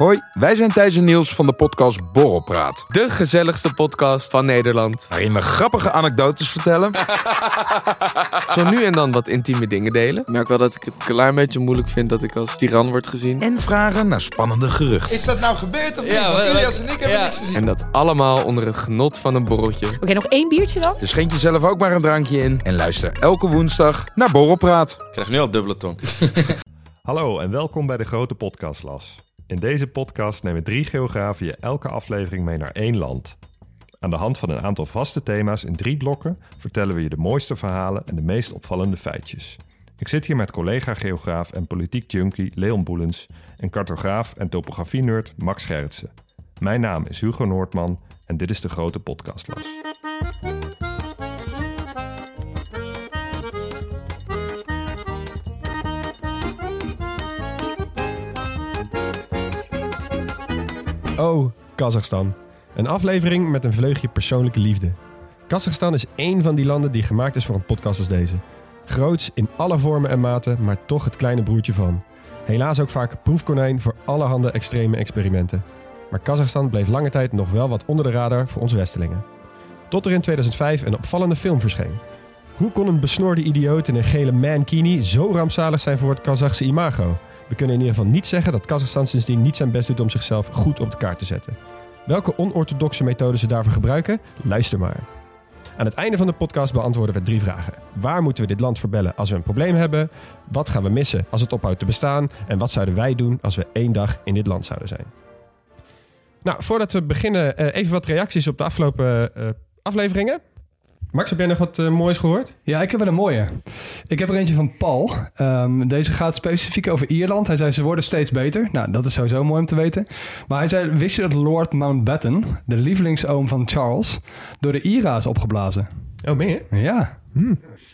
Hoi, wij zijn Thijs en Niels van de podcast Borrelpraat. De gezelligste podcast van Nederland. Waarin we grappige anekdotes vertellen. Zo nu en dan wat intieme dingen delen. Ik merk wel dat ik het een klein beetje moeilijk vind dat ik als tiran word gezien. En vragen naar spannende geruchten. Is dat nou gebeurd of niet? Ja, Want Ilias en ik hebben ja. niks gezien. En dat allemaal onder het genot van een borreltje. Oké, nog één biertje dan? Dus schenk jezelf ook maar een drankje in. En luister elke woensdag naar Borrelpraat. Ik krijg nu al dubbele tong. Hallo en welkom bij de Grote Podcastlas. In deze podcast nemen drie geografen je elke aflevering mee naar één land. Aan de hand van een aantal vaste thema's in drie blokken vertellen we je de mooiste verhalen en de meest opvallende feitjes. Ik zit hier met collega-geograaf en politiek junkie Leon Boelens en cartograaf en topografie-nerd Max Gerritsen. Mijn naam is Hugo Noordman en dit is de Grote Podcastlas. Oh, Kazachstan. Een aflevering met een vleugje persoonlijke liefde. Kazachstan is één van die landen die gemaakt is voor een podcast als deze. Groots in alle vormen en maten, maar toch het kleine broertje van. Helaas ook vaak proefkonijn voor allerhande extreme experimenten. Maar Kazachstan bleef lange tijd nog wel wat onder de radar voor ons Westelingen. Tot er in 2005 een opvallende film verscheen. Hoe kon een besnoorde idioot in een gele mankini zo rampzalig zijn voor het Kazachse imago? We kunnen in ieder geval niet zeggen dat Kazachstan sindsdien niet zijn best doet om zichzelf goed op de kaart te zetten. Welke onorthodoxe methoden ze daarvoor gebruiken? Luister maar. Aan het einde van de podcast beantwoorden we drie vragen. Waar moeten we dit land voor bellen als we een probleem hebben? Wat gaan we missen als het ophoudt te bestaan? En wat zouden wij doen als we één dag in dit land zouden zijn? Nou, voordat we beginnen, eh, even wat reacties op de afgelopen eh, afleveringen. Max, heb jij nog wat eh, moois gehoord? Ja, ik heb wel een mooie. Ik heb er eentje van Paul. Ehm, deze gaat specifiek over Ierland. Hij zei ze worden steeds beter. Nou, dat is sowieso mooi om te weten. Maar hij zei, wist je dat Lord Mountbatten, de lievelingsoom van Charles, door de IRA is opgeblazen? Oh, ben je? Ja.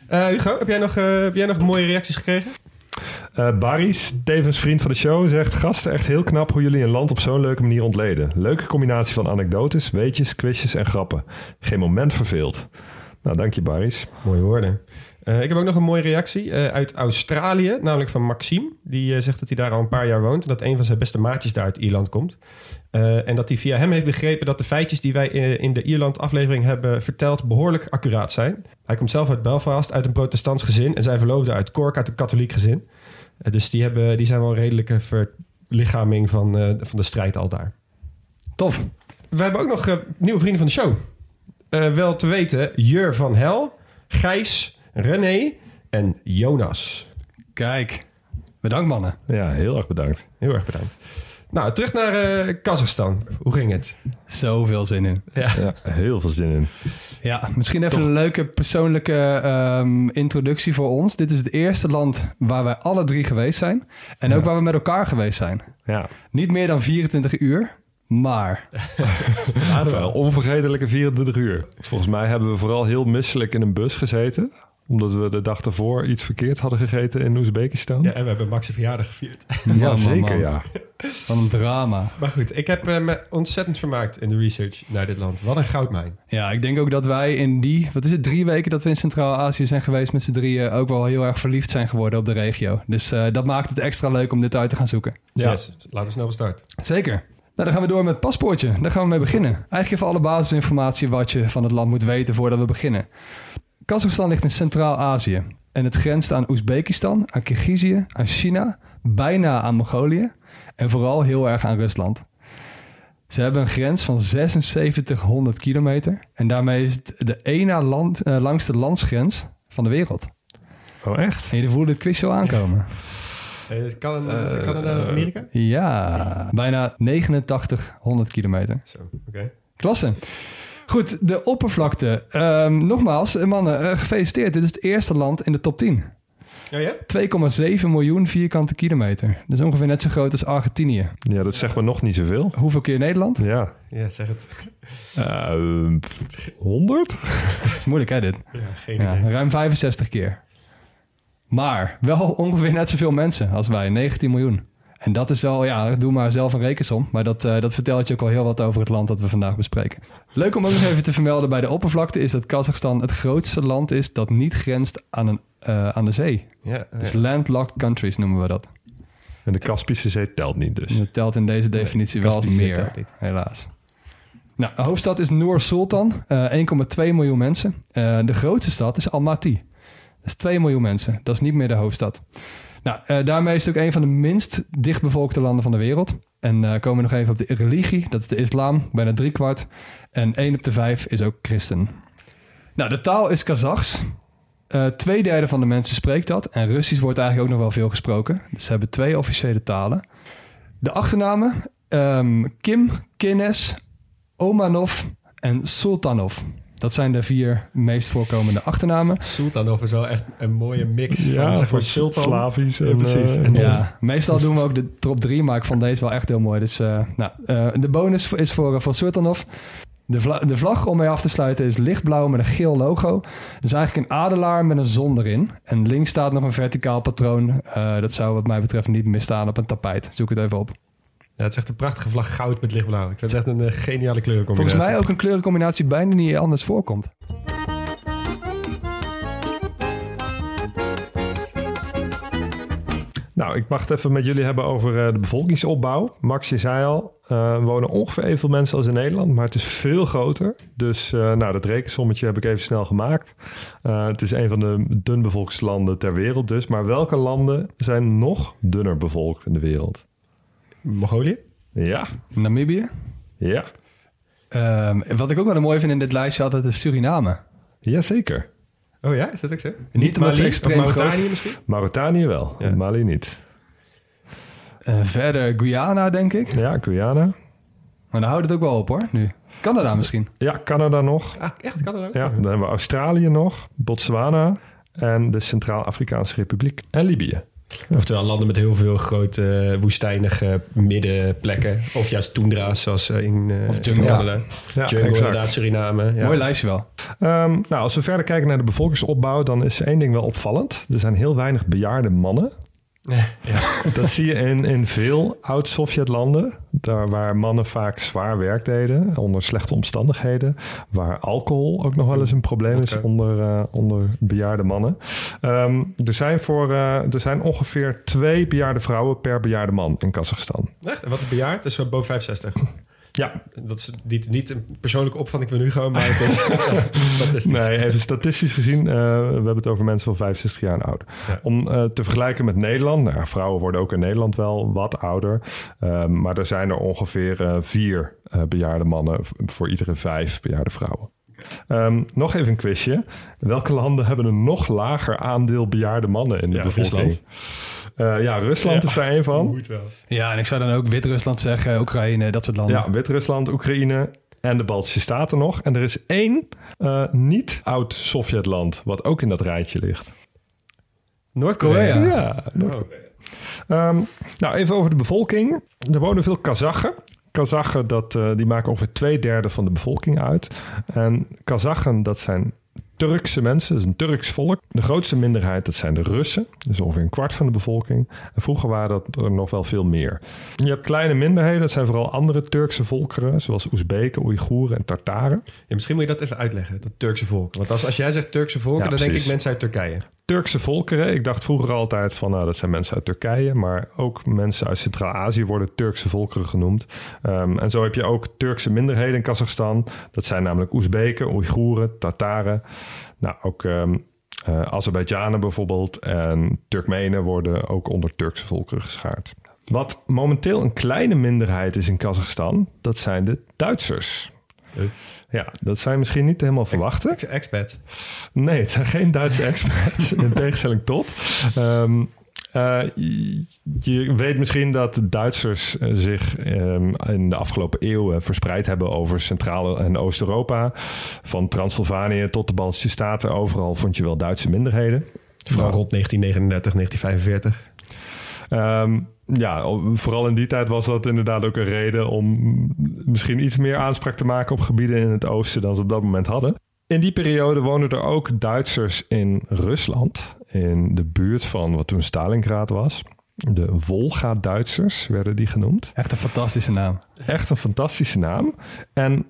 Eh, Hugo, heb jij, nog, eh, heb jij nog mooie reacties gekregen? Eh Barry's, tevens vriend van de show, zegt... Gasten, echt heel knap hoe jullie een land op zo'n leuke manier ontleden. Leuke combinatie van anekdotes, weetjes, quizjes en grappen. Geen moment verveeld. Nou, dank je Barry's. Mooie woorden. Eh, ik heb ook nog een mooie reactie eh, uit Australië, namelijk van Maxime. Die eh, zegt dat hij daar al een paar jaar woont en dat een van zijn beste maatjes daar uit Ierland komt. En dat hij via hem heeft begrepen dat de feitjes die wij in de Ierland-aflevering hebben verteld behoorlijk accuraat zijn. Hij komt zelf uit Belfast, uit een protestants gezin en zijn verloofde uit Cork, uit een katholiek gezin. Dus die, hebben, die zijn wel een redelijke verlichaming van, van de strijd al daar. Tof. We hebben ook nog nieuwe vrienden van de show. Eh, wel te weten, Jur van Hel, Gijs, René en Jonas. Kijk. Bedankt mannen. Ja, heel erg bedankt. Heel erg bedankt. Nou, terug naar eh Kazachstan. Hoe ging het? Zoveel zin in. Ja, heel veel zin in. Ja, misschien even een leuke persoonlijke ehm, introductie voor ons. Dit is het eerste land waar wij alle drie geweest zijn. En ook waar we met elkaar geweest zijn. Ja, Niet meer dan 24 uur, maar het waren onvergetelijke 24 uur. Volgens mij hebben we vooral heel misselijk in een bus gezeten. Omdat we de dag daarvoor iets verkeerd hadden gegeten in Oezbekistan. Ja, en we hebben Max' verjaardag gevierd. Ja, man, zeker man. ja. wat een drama. Maar goed, ik heb eh, me ontzettend vermaakt in de research naar dit land. Wat een goudmijn. Ja, ik denk ook dat wij in die, wat is het, drie weken dat we in Centraal-Azië zijn geweest met z'n drieën, ook wel heel erg verliefd zijn geworden op de regio. Dus eh, dat maakt het extra leuk om dit uit te gaan zoeken. Ja. Yes, laten we snel van start. Zeker. Nou, dan gaan we door met het paspoortje. Daar gaan we mee beginnen. Eigenlijk even alle basisinformatie wat je van het land moet weten voordat we beginnen. Kazachstan ligt in Centraal-Azië. En het grenst aan Oezbekistan, aan Kirgizië, aan China, bijna aan Mongolië en vooral heel erg aan Rusland. Ze hebben een grens van 7600 kilometer en daarmee is het de ene land, eh, langste landsgrens van de wereld. Oh, echt? En je voelde het quiz zo aankomen. Eh, Canada, Canada Amerika? Ja, bijna 8900 kilometer. Zo, oké. Klasse. Goed, de oppervlakte. Ehm, nogmaals, eh, mannen, eh, gefeliciteerd. Dit is het eerste land in de top 10. Oh ja? 2,7 miljoen vierkante kilometer. Dat is ongeveer net zo groot als Argentinië. Ja, dat zegt me nog niet zoveel. Hoeveel keer Nederland? Ja. Ja, zeg het. Uh, 100? Dat is moeilijk, hè, dit? Ja, geen idee. Ja, ruim 65 keer. Maar wel ongeveer net zoveel mensen als wij, 19 miljoen. En dat is al, ja, doe maar zelf een rekensom. Maar dat, uh, dat vertelt je ook al heel wat over het land dat we vandaag bespreken. Leuk om ook nog even te vermelden bij de oppervlakte... is dat Kazachstan het grootste land is dat niet grenst aan, een, uh, aan de zee. Ja, ja. Dus landlocked countries noemen we dat. En de Kaspische Zee telt niet dus? Dat telt in deze definitie nee, wel als meer, helaas. Nou, de hoofdstad is Noor Sultan, uh, 1,2 miljoen mensen. de grootste stad is Almaty. Is 2 miljoen mensen. Dat is niet meer de hoofdstad. Nou, uh, daarmee is het ook een van de minst dichtbevolkte landen van de wereld. En uh, komen we nog even op de religie. Dat is de islam, bijna drie kwart. En één op de vijf is ook christen. Nou, de taal is Kazachs. Uh, twee derde van de mensen spreekt dat. En Russisch wordt eigenlijk ook nog wel veel gesproken. Dus ze hebben twee officiële talen. De achternamen um, Kim, Kines, Omanov en Sultanov. Dat zijn de vier meest voorkomende achternamen. Sultanov is wel echt een mooie mix ja, van zeg maar, Sultan. Slavisch. En, ja, precies. Uh, ja, meestal doen we ook de top drie, maar ik vond deze wel echt heel mooi. Dus uh, nou, uh, de bonus is voor, voor Sultanov. De, vla de, vlag om mee af te sluiten is lichtblauw met een geel logo. Dus eigenlijk een adelaar met een zon erin. En links staat nog een verticaal patroon. dat zou wat mij betreft niet misstaan op een tapijt. Zoek het even op. Ja, het is echt een prachtige vlag goud met lichtblauw. Ik vind het echt een uh, geniale kleurencombinatie. Volgens mij ook een kleurencombinatie bijna niet anders voorkomt. Nou, ik mag het even met jullie hebben over uh, de bevolkingsopbouw. Max, je zei al, uh, er wonen ongeveer evenveel mensen als in Nederland, maar het is veel groter. Dus uh, nou, dat rekensommetje heb ik even snel gemaakt. het is een van de dunbevolkste landen ter wereld dus. Maar welke landen zijn nog dunner bevolkt in de wereld? Mongolië? Ja. Namibië? Ja. Um, wat ik ook wel mooi vind in dit lijstje altijd is Suriname. Jazeker. Oh ja, is dat ook zo? Niet, niet Mali, extreem Mauritanië groot. misschien? Mauritanië wel, ja. Mali niet. Uh, verder Guyana, denk ik. Ja, Guyana. Maar dan houdt het ook wel op hoor, nu. Canada misschien. Ja, Canada nog. Ah, echt Canada? Ja, dan hebben we Australië nog, Botswana en de Centraal-Afrikaanse Republiek en Libië. Oftewel landen met heel veel grote woestijnige middenplekken. Of juist toendra's zoals in, uh, of jungle. Canada. Ja, jungle, exact. inderdaad, Suriname. Ja. Mooi lijstje wel. Um, nou, als we verder kijken naar de bevolkingsopbouw... dan is één ding wel opvallend. Er zijn heel weinig bejaarde mannen. Ja. Dat zie je in, in veel oud-Sovjet-landen. Daar waar mannen vaak zwaar werk deden onder slechte omstandigheden. Waar alcohol ook nog wel eens een probleem is onder, uh, onder bejaarde mannen. Um, er, zijn voor, uh, er zijn ongeveer twee bejaarde vrouwen per bejaarde man in Kazachstan. Echt? En wat is bejaard? Dus boven 65? Ja. Dat is niet, niet een persoonlijke opvatting van nu gewoon, maar het is statistisch. Nee, even statistisch gezien, uh, we hebben het over mensen van 65 jaar en ouder. Ja. Om uh, te vergelijken met Nederland, nou, vrouwen worden ook in Nederland wel wat ouder. Uh, maar er zijn er ongeveer uh, vier bejaarde mannen voor iedere vijf bejaarde vrouwen. Um, nog even een quizje. Welke landen hebben een nog lager aandeel bejaarde mannen in de ja, bevolking? Rusland. Uh, ja, Rusland ja, is daar een van. Moet wel. Ja, en ik zou dan ook Wit-Rusland zeggen, Oekraïne, dat soort landen. Ja, Wit-Rusland, Oekraïne en de Baltische Staten nog. En er is één uh, niet-oud-Sovjetland wat ook in dat rijtje ligt. Noord-Korea? Ja. Noord oh. um, nou, even over de bevolking. Er wonen veel Kazachen. Kazachen, dat, uh, die maken ongeveer twee derde van de bevolking uit. En Kazachen, dat zijn Turkse mensen, dat is een Turks volk. De grootste minderheid, dat zijn de Russen. Dus ongeveer een kwart van de bevolking. En vroeger waren dat er nog wel veel meer. Je hebt kleine minderheden, dat zijn vooral andere Turkse volkeren... zoals Oezbeken, Oeigoeren en Tartaren. Ja, misschien moet je dat even uitleggen, dat Turkse volk. Want als, als jij zegt Turkse volken, ja, dan precies. denk ik mensen uit Turkije. Turkse volkeren. Ik dacht vroeger altijd van nou, dat zijn mensen uit Turkije, maar ook mensen uit Centraal-Azië worden Turkse volkeren genoemd. Um, en zo heb je ook Turkse minderheden in Kazachstan. Dat zijn namelijk Oezbeken, Oeigoeren, Tataren. Nou, ook um, uh, Azerbeidzjanen bijvoorbeeld en Turkmenen worden ook onder Turkse volkeren geschaard. Wat momenteel een kleine minderheid is in Kazachstan, dat zijn de Duitsers. Ja, dat zijn misschien niet helemaal verwachten. Ex expats? Nee, het zijn geen Duitse expats, in tegenstelling tot. Um, uh, je weet misschien dat Duitsers zich um, in de afgelopen eeuwen verspreid hebben over Centraal- en Oost-Europa. Van Transylvanië tot de Baltische Staten. Overal vond je wel Duitse minderheden. Vooral rond 1939, 1945. Ehm, ja, vooral in die tijd was dat inderdaad ook een reden om misschien iets meer aanspraak te maken op gebieden in het oosten dan ze op dat moment hadden. In die periode woonden er ook Duitsers in Rusland, in de buurt van wat toen Stalingrad was. De Volga-Duitsers werden die genoemd. Echt een fantastische naam. Echt een fantastische naam. En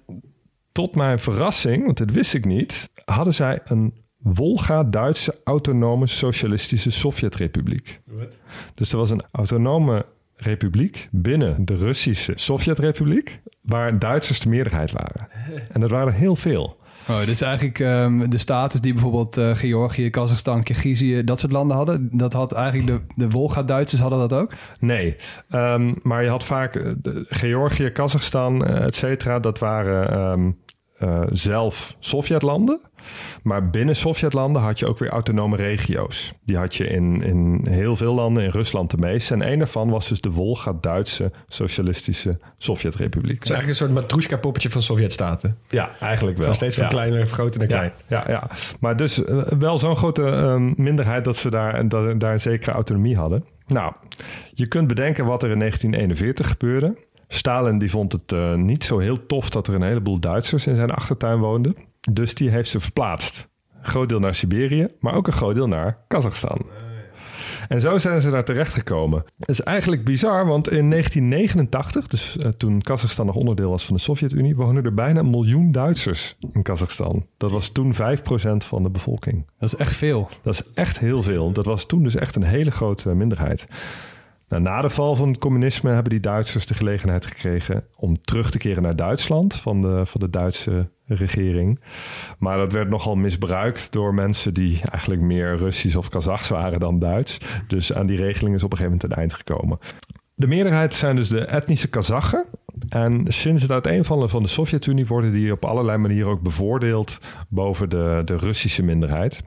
tot mijn verrassing, want dit wist ik niet, hadden zij een Volga-Duitse autonome socialistische Sovjetrepubliek. Wat? Dus er was een autonome republiek binnen de Russische Sovjetrepubliek, waar Duitsers de meerderheid waren. En dat waren heel veel. Oh, dus eigenlijk um, de status die bijvoorbeeld uh, Georgië, Kazachstan, Kirgizië, dat soort landen hadden, dat had eigenlijk de, de Wolga-Duitsers hadden dat ook? Nee, um, maar je had vaak uh, Georgië, Kazachstan, uh, et cetera, dat waren um, zelf Sovjetlanden. Maar binnen Sovjetlanden had je ook weer autonome regio's. Die had je in, in heel veel landen, in Rusland de meeste. En een daarvan was dus de Volga-Duitse Socialistische Sovjetrepubliek. Het is eigenlijk een soort matroeska-poppetje van Sovjetstaten. Ja, eigenlijk wel. Van steeds van ja. kleiner, groter naar klein. Ja, ja, maar dus uh, wel zo'n grote uh, minderheid dat ze daar, en dat, daar een zekere autonomie hadden. Nou, je kunt bedenken wat er in 1941 gebeurde. Stalin die vond het uh, niet zo heel tof dat er een heleboel Duitsers in zijn achtertuin woonden. Dus die heeft ze verplaatst. Een groot deel naar Siberië, maar ook een groot deel naar Kazachstan. En zo zijn ze daar terecht gekomen. Dat is eigenlijk bizar, want in 1989, dus uh, toen Kazachstan nog onderdeel was van de Sovjet-Unie, woonden er bijna een miljoen Duitsers in Kazachstan. Dat was toen 5% van de bevolking. Dat is echt veel. Dat is echt heel veel. Dat was toen dus echt een hele grote minderheid. Nou, na de val van het communisme hebben die Duitsers de gelegenheid gekregen om terug te keren naar Duitsland van de, van de Duitse regering. Maar dat werd nogal misbruikt door mensen die eigenlijk meer Russisch of Kazachs waren dan Duits. Dus aan die regeling is op een gegeven moment een eind gekomen. De meerderheid zijn dus de etnische Kazachen. En sinds het uiteenvallen van de Sovjet-Unie worden die op allerlei manieren ook bevoordeeld boven de, de Russische minderheid.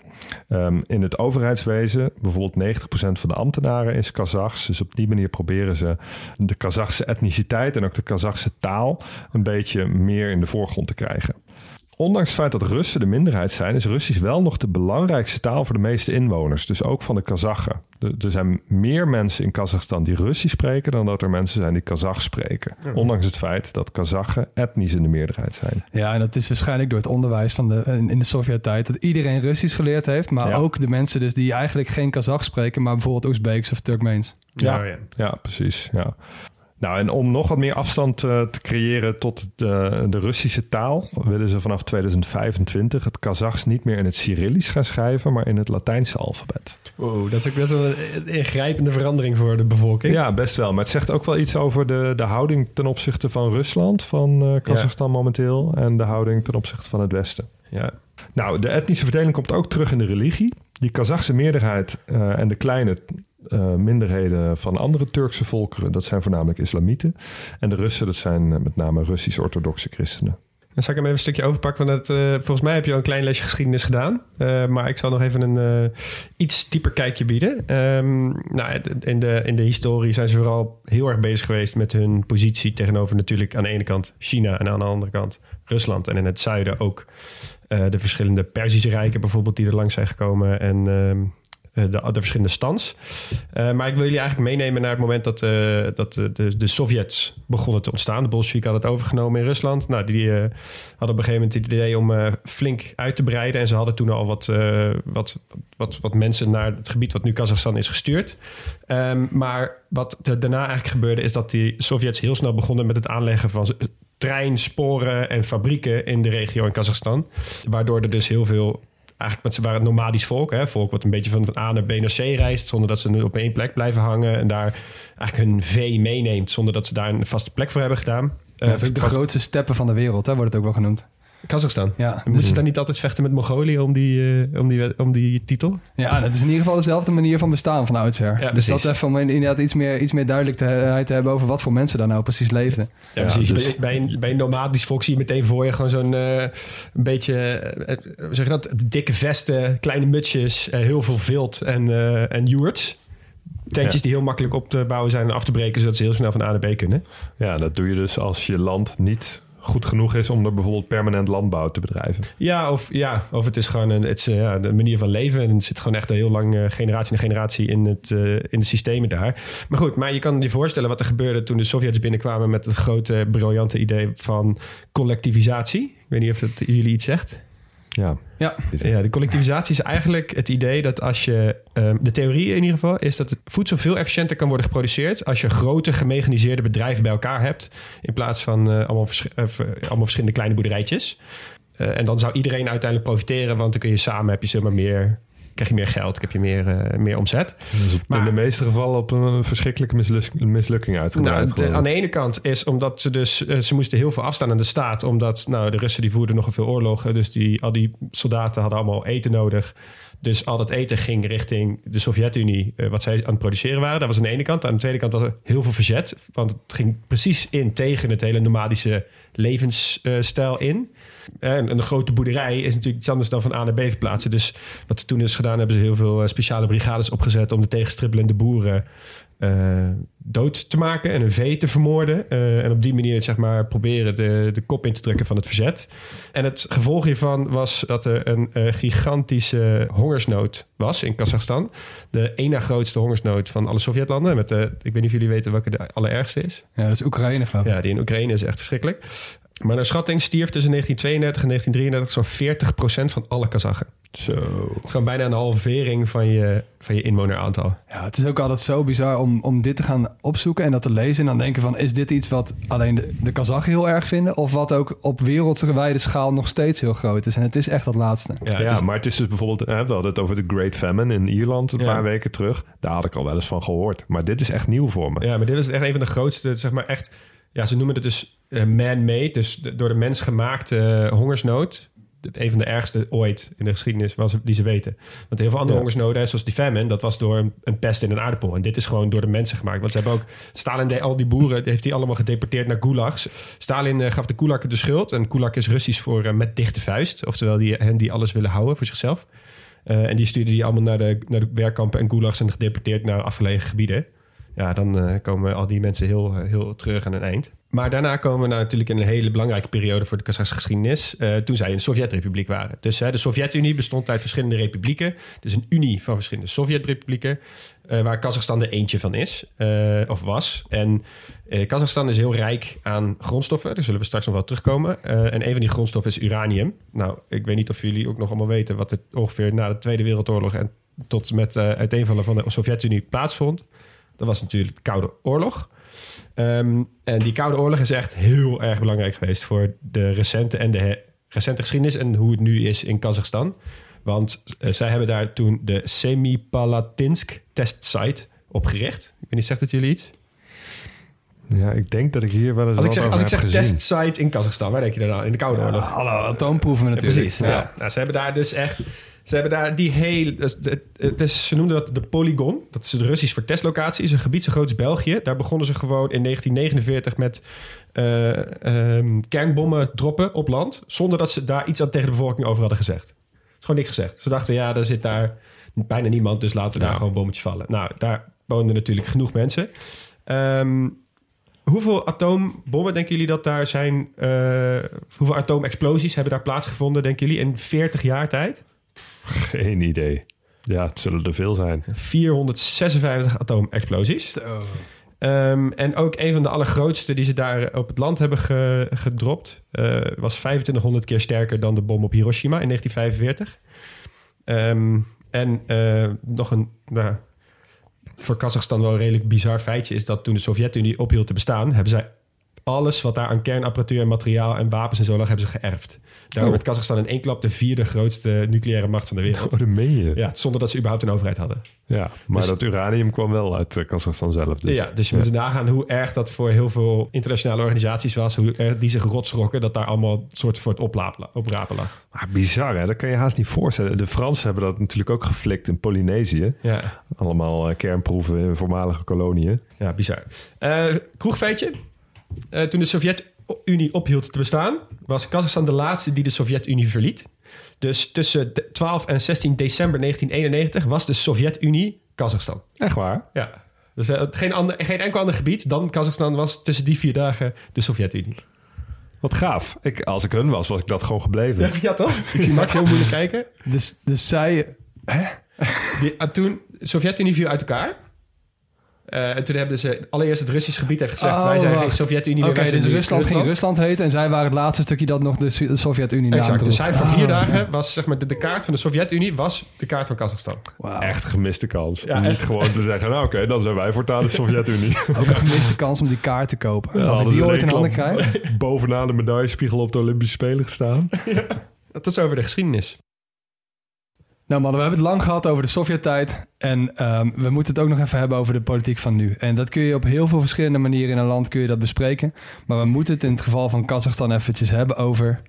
Um, in het overheidswezen, bijvoorbeeld 90% van de ambtenaren is Kazachs. Dus op die manier proberen ze de Kazachse etniciteit en ook de Kazachse taal een beetje meer in de voorgrond te krijgen. Ondanks het feit dat Russen de minderheid zijn, is Russisch wel nog de belangrijkste taal voor de meeste inwoners. Dus ook van de Kazachen. Er zijn meer mensen in Kazachstan die Russisch spreken dan dat er mensen zijn die Kazach spreken. Ondanks het feit dat Kazachen etnisch in de meerderheid zijn. Ja, en dat is waarschijnlijk door het onderwijs van de, in de Sovjet-tijd dat iedereen Russisch geleerd heeft. Maar ook de mensen dus die eigenlijk geen Kazach spreken, maar bijvoorbeeld Oezbeeks of Turkmeens. Ja, ja. ja precies. Ja. Nou, en om nog wat meer afstand uh, te creëren tot de, de, Russische taal, willen ze vanaf 2025 het Kazachs niet meer in het Cyrillisch gaan schrijven, maar in het Latijnse alfabet. Wow, dat is ook best wel een ingrijpende verandering voor de bevolking. Ja, best wel. Maar het zegt ook wel iets over de, de houding ten opzichte van Rusland, van uh, Kazachstan momenteel, en de houding ten opzichte van het Westen. Ja. Nou, de etnische verdeling komt ook terug in de religie. Die Kazachse meerderheid uh, en de kleine uh, minderheden van andere Turkse volkeren. Dat zijn voornamelijk islamieten. En de Russen, dat zijn uh, met name Russisch-orthodoxe christenen. Dan zal ik hem even een stukje overpakken. Want het, uh, volgens mij heb je al een klein lesje geschiedenis gedaan. maar ik zal nog even een iets dieper kijkje bieden. Um, nou, in, de, in de historie zijn ze vooral heel erg bezig geweest met hun positie tegenover natuurlijk aan de ene kant China en aan de andere kant Rusland. En in het zuiden ook de verschillende Perzische rijken bijvoorbeeld die er langs zijn gekomen. En ehm, eh, de, de, verschillende stands. Uh, maar ik wil jullie eigenlijk meenemen naar het moment dat, uh, dat de, de Sovjets begonnen te ontstaan. De Bolsjewieken hadden het overgenomen in Rusland. Nou, die hadden op een gegeven moment het idee om flink uit te breiden. En ze hadden toen al wat, wat, wat, wat mensen naar het gebied wat nu Kazachstan is gestuurd. Um, maar wat daarna eigenlijk gebeurde is dat die Sovjets heel snel begonnen met het aanleggen van trein, sporen en fabrieken in de regio in Kazachstan. Waardoor er dus heel veel eigenlijk met ze waren het nomadisch volk. Hè? Volk wat een beetje van, van A naar B naar C reist. Zonder dat ze nu op één plek blijven hangen. En daar eigenlijk hun vee meeneemt. Zonder dat ze daar een vaste plek voor hebben gedaan. Ja, uh, de grootste steppen van de wereld, hè, wordt het ook wel genoemd. Kazachstan. Ja. Moeten ze dan niet altijd vechten met Mongolië om die, uh, om die, om die titel? Ja, dat is in ieder geval dezelfde manier van bestaan van oudsher. Ja, dus dat even om inderdaad iets meer, iets meer duidelijkheid te hebben over wat voor mensen daar nou precies leefden. Ja, precies. Dus... Bij, een, bij een nomadisch volk zie je meteen voor je gewoon zo'n uh, een beetje, uh, zeg je dat, dikke vesten, kleine mutsjes, heel veel vilt en, en joerts tentjes die heel makkelijk op te bouwen zijn en af te breken, zodat ze heel snel van A naar B kunnen. Ja, dat doe je dus als je land niet goed genoeg is om er bijvoorbeeld permanent landbouw te bedrijven. Ja, of, ja, of het is gewoon een, het is, uh, ja, de manier van leven. En het zit gewoon echt een heel lang uh, generatie na generatie in, het, uh, in de systemen daar. Maar goed, maar je kan je voorstellen wat er gebeurde toen de Sovjets binnenkwamen met het grote, briljante idee van collectivisatie. Ik weet niet of dat jullie iets zegt. Ja. Ja. ja, de collectivisatie is eigenlijk het idee dat als je... Um, de theorie in ieder geval is dat het voedsel veel efficiënter kan worden geproduceerd... als je grote gemechaniseerde bedrijven bij elkaar hebt... in plaats van uh, allemaal, vers uh, allemaal verschillende kleine boerderijtjes. Uh, en dan zou iedereen uiteindelijk profiteren... want dan kun je samen, heb je zomaar meer krijg je meer geld, heb je meer, uh, meer omzet. Dus maar, in de meeste gevallen op een verschrikkelijke misluk mislukking uitgedraaid. Nou, de, aan de ene kant is omdat ze dus... Uh, ze moesten heel veel afstaan aan de staat. Omdat nou, de Russen die voerden nogal veel oorlogen. Dus die, al die soldaten hadden allemaal eten nodig. Dus al dat eten ging richting de Sovjet-Unie, uh, wat zij aan het produceren waren. Dat was aan de ene kant. Aan de tweede kant was er heel veel verzet. Want het ging precies in tegen het hele nomadische levensstijl in. En een grote boerderij is natuurlijk iets anders dan van A naar B verplaatsen. Dus wat ze toen is gedaan, hebben ze heel veel speciale brigades opgezet om de tegenstribbelende boeren uh, dood te maken en een vee te vermoorden. Uh, en op die manier zeg maar proberen de, de kop in te drukken van het verzet. En het gevolg hiervan was dat er een uh, gigantische hongersnood was in Kazachstan. De ene grootste hongersnood van alle Sovjetlanden. Met de, ik weet niet of jullie weten welke de allerergste is. Ja, dat is Oekraïne geloof ik. Ja, die in Oekraïne is echt verschrikkelijk. Maar naar schatting stierf tussen 1932 en 1933 zo'n 40% van alle Kazachen. Zo. Het is gewoon bijna een halvering van je, van je inwoneraantal. Ja, het is ook altijd zo bizar om, om dit te gaan opzoeken en dat te lezen. En dan denken van, is dit iets wat alleen de, de Kazachen heel erg vinden? Of wat ook op wereldwijde schaal nog steeds heel groot is? En het is echt dat laatste. Ja, ja is... maar het is dus bijvoorbeeld... Hè, we hadden het over de Great Famine in Ierland een ja. paar weken terug. Daar had ik al wel eens van gehoord. Maar dit is echt nieuw voor me. Ja, maar dit is echt een van de grootste, zeg maar echt... Ja, ze noemen het dus uh, man-made, dus de, door de mens gemaakte uh, hongersnood. Een van de ergste ooit in de geschiedenis was, die ze weten. Want heel veel andere ja. hongersnoden, zoals die famine, dat was door een, een, pest in een aardappel. En dit is gewoon door de mensen gemaakt. Want ze hebben ook, Stalin al die boeren, heeft hij allemaal gedeporteerd naar gulags. Stalin uh, gaf de kulak de schuld. En kulak is Russisch voor uh, met dichte vuist. Oftewel die, hen die alles willen houden voor zichzelf. En die stuurde die allemaal naar de, naar de werkkampen en gulags en gedeporteerd naar afgelegen gebieden. Ja, dan komen al die mensen heel, heel terug aan een eind. Maar daarna komen we nou natuurlijk in een hele belangrijke periode voor de Kazachse geschiedenis. Uh, toen zij een Sovjet-republiek waren. Dus de Sovjet-Unie bestond uit verschillende republieken. Het is een unie van verschillende Sovjet-republieken. Uh, waar Kazachstan er eentje van is, of was. En Kazachstan is heel rijk aan grondstoffen. Daar zullen we straks nog wel terugkomen. en een van die grondstoffen is uranium. Nou, ik weet niet of jullie ook nog allemaal weten wat er ongeveer na de Tweede Wereldoorlog en tot met uiteenvallen van de Sovjet-Unie plaatsvond. Dat was natuurlijk de Koude Oorlog. Um, en die Koude Oorlog is echt heel erg belangrijk geweest voor de recente en de recente geschiedenis en hoe het nu is in Kazachstan. Want uh, zij hebben daar toen de Semipalatinsk testsite opgericht. Ik weet niet, zegt het jullie iets? Ja, ik denk dat ik hier wel eens Als ik zeg, als ik zeg testsite in Kazachstan, waar denk je dan aan? In de Koude Oorlog. Ja, alle atoomproeven natuurlijk. Ja, precies. Ja. Ja. Nou, ze hebben daar dus echt... Ze hebben daar die hele... Het is, ze noemden dat de Polygon. Dat is het Russisch voor testlocatie. is een gebied zo groot als België. Daar begonnen ze gewoon in 1949 met uh, um, kernbommen droppen op land. Zonder dat ze daar iets aan tegen de bevolking over hadden gezegd. Is gewoon niks gezegd. Ze dachten, ja, er zit daar bijna niemand. Dus laten we daar gewoon bommetjes vallen. Nou, daar woonden natuurlijk genoeg mensen. Um, Hoeveel atoombommen denken jullie dat daar zijn? Uh, hoeveel atoomexplosies hebben daar plaatsgevonden, denken jullie, in 40 jaar tijd? Geen idee. Ja, het zullen er veel zijn. 456 atoomexplosies. Zo. Um, en ook een van de allergrootste die ze daar op het land hebben ge, gedropt... Uh, was 2500 keer sterker dan de bom op Hiroshima in 1945. Um, en uh, nog een... Nou, voor Kazachstan wel een redelijk bizar feitje is dat toen de Sovjet-Unie ophield te bestaan, hebben zij alles wat daar aan kernapparatuur en materiaal en wapens en zo lag, hebben ze geërfd. Daarom oh. werd Kazachstan in één klap de vierde grootste nucleaire macht van de wereld. Oh, dat meen je. Ja, zonder dat ze überhaupt een overheid hadden. Ja, maar dus, dat uranium kwam wel uit uh, Kazachstan zelf. Dus. Ja, dus je ja. moet nagaan hoe erg dat voor heel veel internationale organisaties was. Hoe erg die zich rotsrokken dat daar allemaal soort voor het oplapen, oprapen lag. Maar bizar hè, dat kan je haast niet voorstellen. De Fransen hebben dat natuurlijk ook geflikt in Polynesië. Ja. Allemaal uh, kernproeven in voormalige koloniën. Ja, bizar. Uh, kroegfeitje. Uh, toen de Sovjet-Unie ophield te bestaan, was Kazachstan de laatste die de Sovjet-Unie verliet. Dus tussen 12 en 16 december 1991 was de Sovjet-Unie Kazachstan. Echt waar? Ja. Dus uh, geen, ander, geen enkel ander gebied dan Kazachstan was tussen die vier dagen de Sovjet-Unie. Wat gaaf. Ik, als ik hun was, was ik dat gewoon gebleven. Ja, toch? Ik zie Max heel moeilijk kijken. Dus, dus zij... Hè? Die, ah, toen, de Sovjet-Unie viel uit elkaar. Uh, en toen hebben ze allereerst het Russisch gebied heeft gezegd: Oh, wij zijn geen wacht. Sovjet-Unie Oké, dus nu Rusland ging Rusland heten en zij waren het laatste stukje dat nog de Sovjet-Unie Exact. Dus zij voor vier Oh. dagen was zeg maar de, de kaart van de Sovjet-Unie was de kaart van Kazachstan. Wauw. Echt gemiste kans. Ja, om niet echt. gewoon te zeggen, nou oké, dan zijn wij voortaan de Sovjet-Unie. Ook een gemiste kans om die kaart te kopen. Als ik die ooit in handen krijg. Bovenaan de medaillespiegel op de Olympische Spelen gestaan. Dat is over de geschiedenis. Nou mannen, we hebben het lang gehad over de Sovjet-tijd. En ehm, we moeten het ook nog even hebben over de politiek van nu. En dat kun je op heel veel verschillende manieren in een land kun je dat bespreken. Maar we moeten het in het geval van Kazachstan eventjes hebben over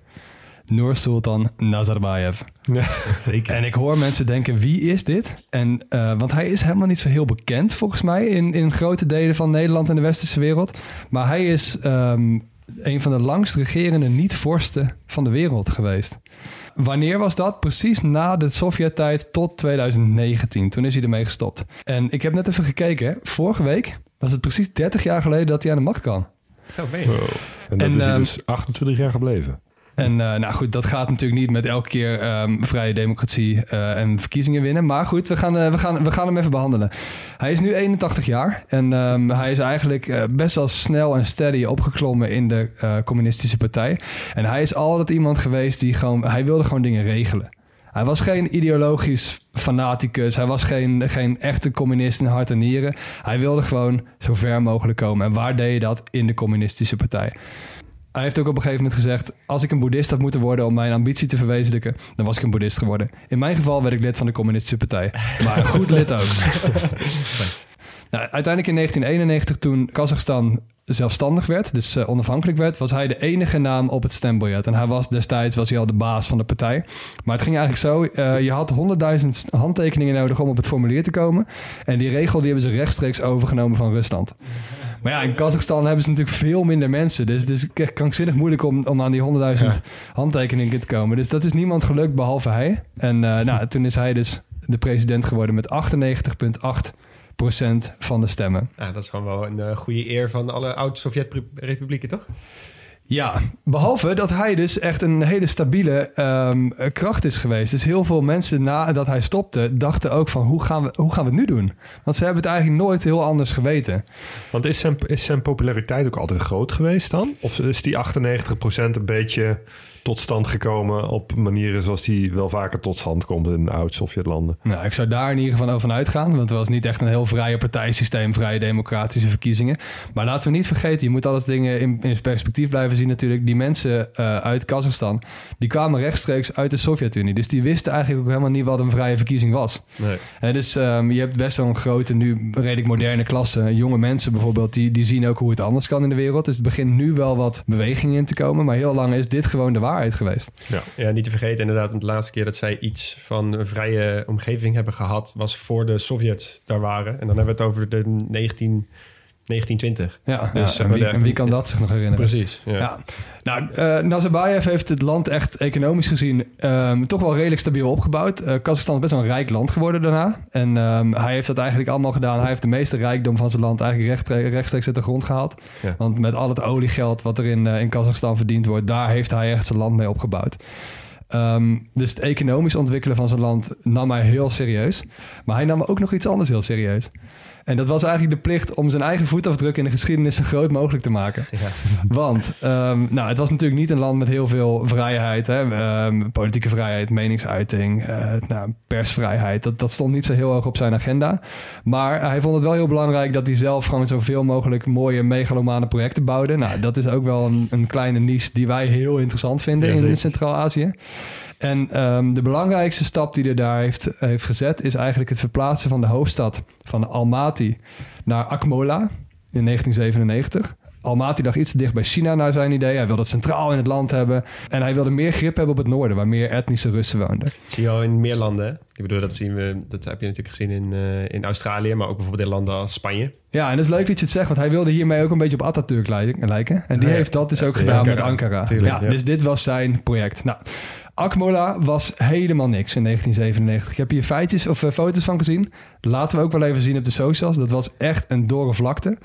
Nursultan Nazarbayev. Zeker. En ik hoor mensen denken, wie is dit? En, eh, want hij is helemaal niet zo heel bekend volgens mij in, in grote delen van Nederland en de westerse wereld. Maar hij is ehm, een van de langst regerende niet-vorsten van de wereld geweest. Wanneer was dat? Precies na de Sovjet-tijd tot 2019. Toen is hij ermee gestopt. En ik heb net even gekeken. hè. Vorige week was het precies 30 jaar geleden dat hij aan de macht kwam. Oh, je. Wow. En dat En, is hij ehm, dus 28 jaar gebleven. En eh, nou goed, dat gaat natuurlijk niet met elke keer ehm, vrije democratie eh, en verkiezingen winnen. Maar goed, we gaan, eh, we, gaan, we gaan hem even behandelen. Hij is nu 81 jaar en ehm, hij is eigenlijk best wel snel en steady opgeklommen in de communistische partij. En hij is altijd iemand geweest die gewoon, hij wilde gewoon dingen regelen. Hij was geen ideologisch fanaticus. Hij was geen, geen echte communist in hart en nieren. Hij wilde gewoon zo ver mogelijk komen. En waar deed je dat? In de communistische partij. Hij heeft ook op een gegeven moment gezegd: Als ik een boeddhist had moeten worden om mijn ambitie te verwezenlijken, dan was ik een boeddhist geworden. In mijn geval werd ik lid van de Communistische Partij. Maar een goed lid ook. Nou, uiteindelijk in 1991, toen Kazachstan zelfstandig werd, dus eh, onafhankelijk werd, was hij de enige naam op het stembiljet. En hij was destijds was hij al de baas van de partij. Maar het ging eigenlijk zo: eh, je had 100.000 handtekeningen nodig om op het formulier te komen. En die regel die hebben ze rechtstreeks overgenomen van Rusland. Maar ja, in Kazachstan hebben ze natuurlijk veel minder mensen. Dus het is echt krankzinnig moeilijk om, om aan die 100.000 handtekeningen te komen. Dus dat is niemand gelukt behalve hij. En eh, nou, toen is hij dus de president geworden met 98,8% van de stemmen. Ja, dat is gewoon wel een eh, goede eer van alle oud-Sovjet-republieken, toch? Ja, behalve dat hij dus echt een hele stabiele ehm, kracht is geweest. Dus heel veel mensen nadat hij stopte dachten ook van hoe gaan, we, hoe gaan we het nu doen? Want ze hebben het eigenlijk nooit heel anders geweten. Want is zijn, is zijn populariteit ook altijd groot geweest dan? Of is die 98% een beetje tot stand gekomen op manieren zoals die wel vaker tot stand komt in oud-Sovjetlanden? Nou, ik zou daar in ieder geval van uitgaan. Want het was niet echt een heel vrije partijsysteem, vrije democratische verkiezingen. Maar laten we niet vergeten, je moet alles dingen in, in perspectief blijven zien natuurlijk. Die mensen eh, uit Kazachstan, die kwamen rechtstreeks uit de Sovjet-Unie. Dus die wisten eigenlijk ook helemaal niet wat een vrije verkiezing was. Nee. En dus je hebt best wel een grote, nu redelijk moderne klasse. Jonge mensen bijvoorbeeld, die, die zien ook hoe het anders kan in de wereld. Dus het begint nu wel wat beweging in te komen. Maar heel lang is dit gewoon de waarheid geweest. Ja, niet te vergeten inderdaad, de laatste keer dat zij iets van een vrije omgeving hebben gehad, was voor de Sovjets daar waren. En dan hebben we het over de 19, 1920. Ja, Dus, ja, en, wie, en kan dat zich nog herinneren? Precies. Ja. Ja. Nou, eh Nazarbayev heeft het land echt economisch gezien ehm, toch wel redelijk stabiel opgebouwd. Eh Kazachstan is best wel een rijk land geworden daarna. En ehm, hij heeft dat eigenlijk allemaal gedaan. Hij heeft de meeste rijkdom van zijn land eigenlijk recht, rechtstreeks uit de grond gehaald. Ja. Want met al het oliegeld wat er in, eh, in Kazachstan verdiend wordt, daar heeft hij echt zijn land mee opgebouwd. Ehm, dus het economisch ontwikkelen van zijn land nam hij heel serieus. Maar hij nam ook nog iets anders heel serieus. En dat was eigenlijk de plicht om zijn eigen voetafdruk in de geschiedenis zo groot mogelijk te maken. Ja. Want ehm, nou, het was natuurlijk niet een land met heel veel vrijheid. Hè? Ehm, politieke vrijheid, meningsuiting, eh, nou, persvrijheid. Dat, dat stond niet zo heel hoog op zijn agenda. Maar hij vond het wel heel belangrijk dat hij zelf gewoon zoveel mogelijk mooie megalomane projecten bouwde. Nou, dat is ook wel een, een kleine niche die wij heel interessant vinden Ja, in. Centraal-Azië. En ehm, de belangrijkste stap die hij daar heeft, heeft gezet... is eigenlijk het verplaatsen van de hoofdstad van Almaty naar Akmola in 1997. Almaty lag iets te dicht bij China naar zijn idee. Hij wilde het centraal in het land hebben. En hij wilde meer grip hebben op het noorden... waar meer etnische Russen woonden. Dat zie je al in meer landen. hè? Ik bedoel, dat, zien we, dat heb je natuurlijk gezien in, eh, in Australië, maar ook bijvoorbeeld in landen als Spanje. Ja, en dat is leuk dat je het zegt... want hij wilde hiermee ook een beetje op Atatürk lijken. En die Ja, heeft dat dus ook ja, gedaan Ankara. met Ankara. Tuurlijk, ja, ja. Dus dit was zijn project. Nou, Akmola was helemaal niks in 1997. Ik heb hier feitjes of eh, foto's van gezien. Laten we ook wel even zien op de socials. Dat was echt een dorre vlakte.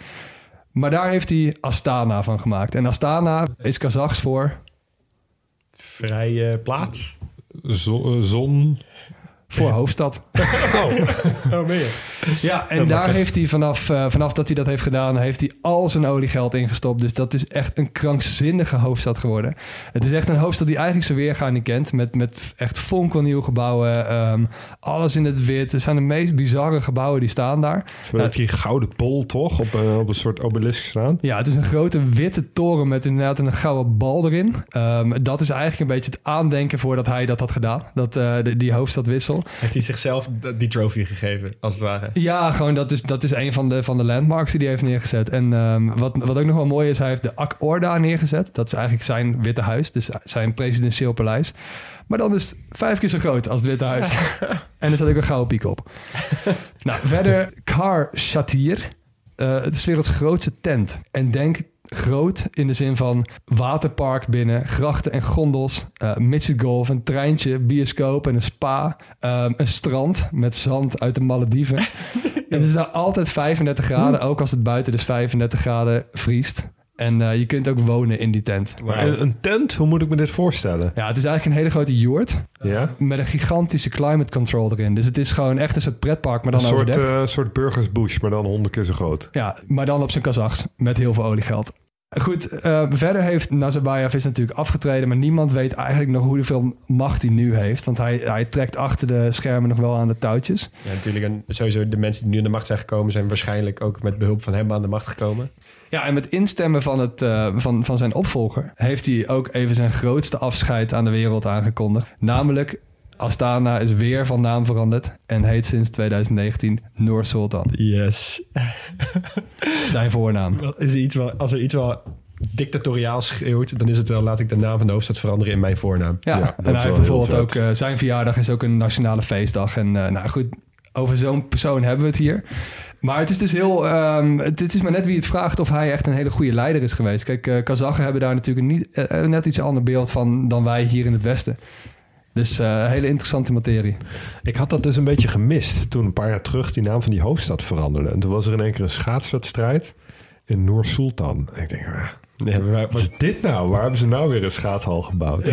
Maar daar heeft hij Astana van gemaakt. En Astana is Kazachs voor... Vrije plaats. Zo- zon. Voor hoofdstad. Oh, oh je? Ja, en daar heeft hij vanaf, eh, vanaf dat hij dat heeft gedaan, heeft hij al zijn oliegeld ingestopt. Dus dat is echt een krankzinnige hoofdstad geworden. Het is echt een hoofdstad die eigenlijk zijn weergaan niet kent. Met, met echt fonkelnieuwe gebouwen. ehm, alles in het wit. Het zijn de meest bizarre gebouwen die staan daar. Ze hebben die gouden bol toch op, een- op een soort obelisk staan. Ja, het is een grote witte toren met inderdaad een gouden bal erin. Ehm, dat is eigenlijk een beetje het aandenken voordat hij dat had gedaan. Dat, eh, de- die hoofdstadwissel. Heeft hij zichzelf die trophy gegeven, als het ware? Ja, gewoon dat is, dat is een van de, van de landmarks die hij heeft neergezet. En ehm, wat, wat ook nog wel mooi is, hij heeft de Ak Orda neergezet. Dat is eigenlijk zijn Witte Huis, dus zijn presidentieel paleis. Maar dan is het vijf keer zo groot als het Witte Huis. en er staat ook een gouden piek op. nou, verder Kar Shatir. Eh, het is werelds grootste tent. En denk groot in de zin van waterpark binnen, grachten en gondels, eh midget golf, een treintje, bioscoop en een spa, ehm, een strand met zand uit de Malediven. en het is daar altijd 35 graden, ook als het buiten dus 35 graden vriest. En eh, je kunt ook wonen in die tent. Een, een tent? Hoe moet ik me dit voorstellen? Ja, het is eigenlijk een hele grote joert Ja? met een gigantische climate control erin. Dus het is gewoon echt een soort pretpark, maar Een dan soort, overdekt. eh, soort Burgers Bush, maar dan honderd keer zo groot. Ja, maar dan op zijn Kazachs met heel veel oliegeld. Goed, eh, verder heeft Nazarbayev is natuurlijk afgetreden, maar niemand weet eigenlijk nog hoeveel macht hij nu heeft. Want hij, hij trekt achter de schermen nog wel aan de touwtjes. Ja, natuurlijk. En sowieso de mensen die nu aan de macht zijn gekomen... zijn waarschijnlijk ook met behulp van hem aan de macht gekomen. Ja, en met instemmen van, het, eh, van, van zijn opvolger heeft hij ook even zijn grootste afscheid aan de wereld aangekondigd. Namelijk, Astana is weer van naam veranderd en heet sinds 2019 Noor Sultan. Yes. Zijn voornaam. Is er iets wel, als er iets wel dictatoriaal schreeuwt... dan is het wel... laat ik de naam van de hoofdstad veranderen in mijn voornaam. Ja, Ja, dat en is hij wel heeft heel bijvoorbeeld ook eh, zijn verjaardag is ook een nationale feestdag. En eh, nou goed, over zo'n persoon hebben we het hier. Maar het is dus heel. ehm, het, het is maar net wie het vraagt of hij echt een hele goede leider is geweest. Kijk, eh Kazachen hebben daar natuurlijk niet, eh, net iets ander beeld van dan wij hier in het Westen. Dus eh, een hele interessante materie. Ik had dat dus een beetje gemist toen een paar jaar terug die naam van die hoofdstad veranderde. En toen was er in één keer een schaatswedstrijd in Noor Sultan. En ik denk, ah, Nee, maar wij- wat is dit nou? Waar hebben ze nou weer een schaatshal gebouwd?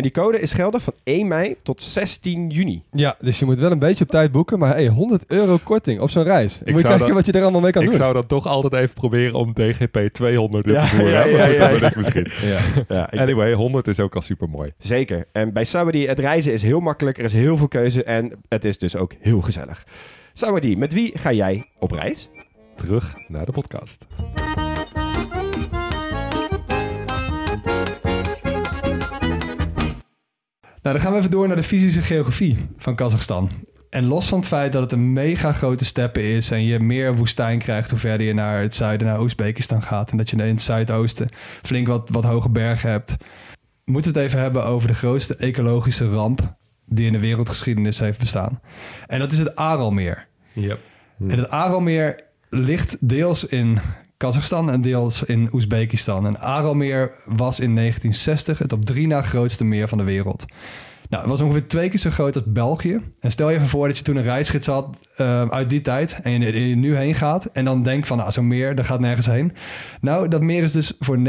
En die code is geldig van 1 mei tot 16 juni. Ja, dus je moet wel een beetje op tijd boeken, maar hey, 100 euro korting op zo'n reis. Dan moet je kijken dat- wat je er allemaal mee kan ik doen. zou dan toch altijd even proberen om DGP 200 in Ja, te voeren. ja, dat ben ik misschien. Ja. Ja, ik- Anyway, 100 is ook al super mooi. Zeker. En bij Sawadee, het reizen is heel makkelijk. Er is heel veel keuze en het is dus ook heel gezellig. Sawadee, met wie ga jij op reis? Terug naar de podcast. Nou, dan gaan we even door naar de fysische geografie van Kazachstan. En los van het feit dat het een mega grote steppen is en je meer woestijn krijgt hoe verder je naar het zuiden, naar Oezbekistan gaat. En dat je in het zuidoosten flink wat, wat hoge bergen hebt. Moeten we het even hebben over de grootste ecologische ramp die in de wereldgeschiedenis heeft bestaan. En dat is het Aralmeer. Ja. En het Aralmeer ligt deels in Kazachstan en deels in Oezbekistan. En Aralmeer was in 1960 het op drie na grootste meer van de wereld. Nou, het was ongeveer twee keer zo groot als België. En stel je even voor dat je toen een reisgids had uh, uit die tijd en je, je, nu heen gaat en dan denkt van, nou, zo'n meer, dat gaat nergens heen. Nou, dat meer is dus voor 90%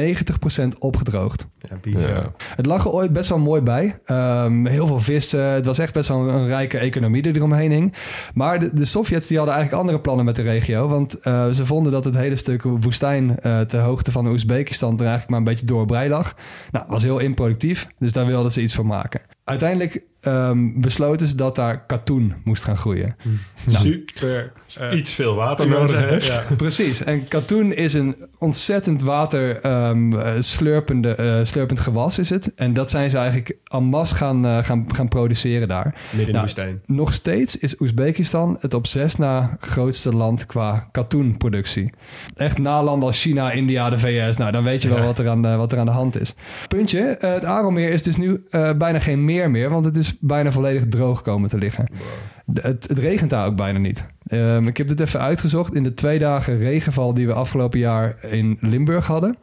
opgedroogd. Ja, bizar. Het lag er ooit best wel mooi bij. Um, heel veel vissen. Het was echt best wel een, een rijke economie die eromheen hing. Maar de, de, Sovjets die hadden eigenlijk andere plannen met de regio. Want uh, ze vonden dat het hele stuk woestijn uh, ter hoogte van Oezbekistan er eigenlijk maar een beetje doorbrei lag. Nou, was heel improductief. Dus daar wilden ze iets van maken. Uiteindelijk um, besloten ze dat daar katoen moest gaan groeien. Nou, Super. Uh, iets veel water nodig heeft. Ja. Precies. En katoen is een ontzettend water um, slurpende, uh, slurpend gewas is het. En dat zijn ze eigenlijk en masse gaan, uh, gaan, gaan produceren daar. Midden in nou, de woestijn. Nog steeds is Oezbekistan het op zes na grootste land qua katoenproductie. Echt na landen als China, India, de VS. Nou, dan weet je wel ja. wat, er aan, wat er aan de hand is. Puntje, het Aralmeer is dus nu bijna geen meer meer, want het is bijna volledig droog komen te liggen. Wow. Het, het, regent daar ook bijna niet. Um, ik heb dit even uitgezocht. In de twee dagen regenval die we afgelopen jaar in Limburg hadden,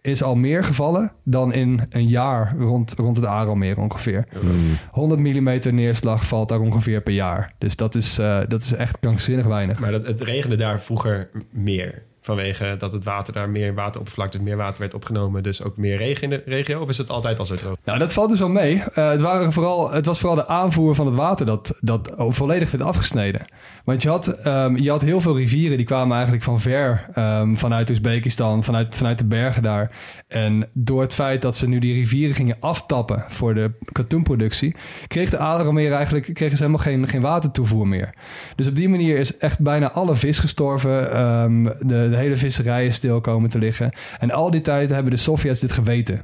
is al meer gevallen dan in een jaar rond, rond het Aralmeer ongeveer. Mm. 100 mm neerslag valt daar ongeveer per jaar. Dus dat is, uh, dat is echt krankzinnig weinig. Maar dat, het regende daar vroeger meer. Vanwege dat het water daar meer wateroppervlakte, meer water werd opgenomen. Dus ook meer regen in de regio? Of is het altijd al zo droog? Nou, dat valt dus al mee. Uh, het, waren vooral, het was vooral de aanvoer van het water dat, dat volledig werd afgesneden. Want je had, um, je had heel veel rivieren die kwamen eigenlijk van ver. Um, vanuit Oezbekistan, vanuit, vanuit de bergen daar. En door het feit dat ze nu die rivieren gingen aftappen voor de katoenproductie, kreeg de Adermeer eigenlijk kregen ze helemaal geen, geen watertoevoer meer. Dus op die manier is echt bijna alle vis gestorven. Um, de, de hele visserij is stil komen te liggen. En al die tijd hebben de Sovjets dit geweten.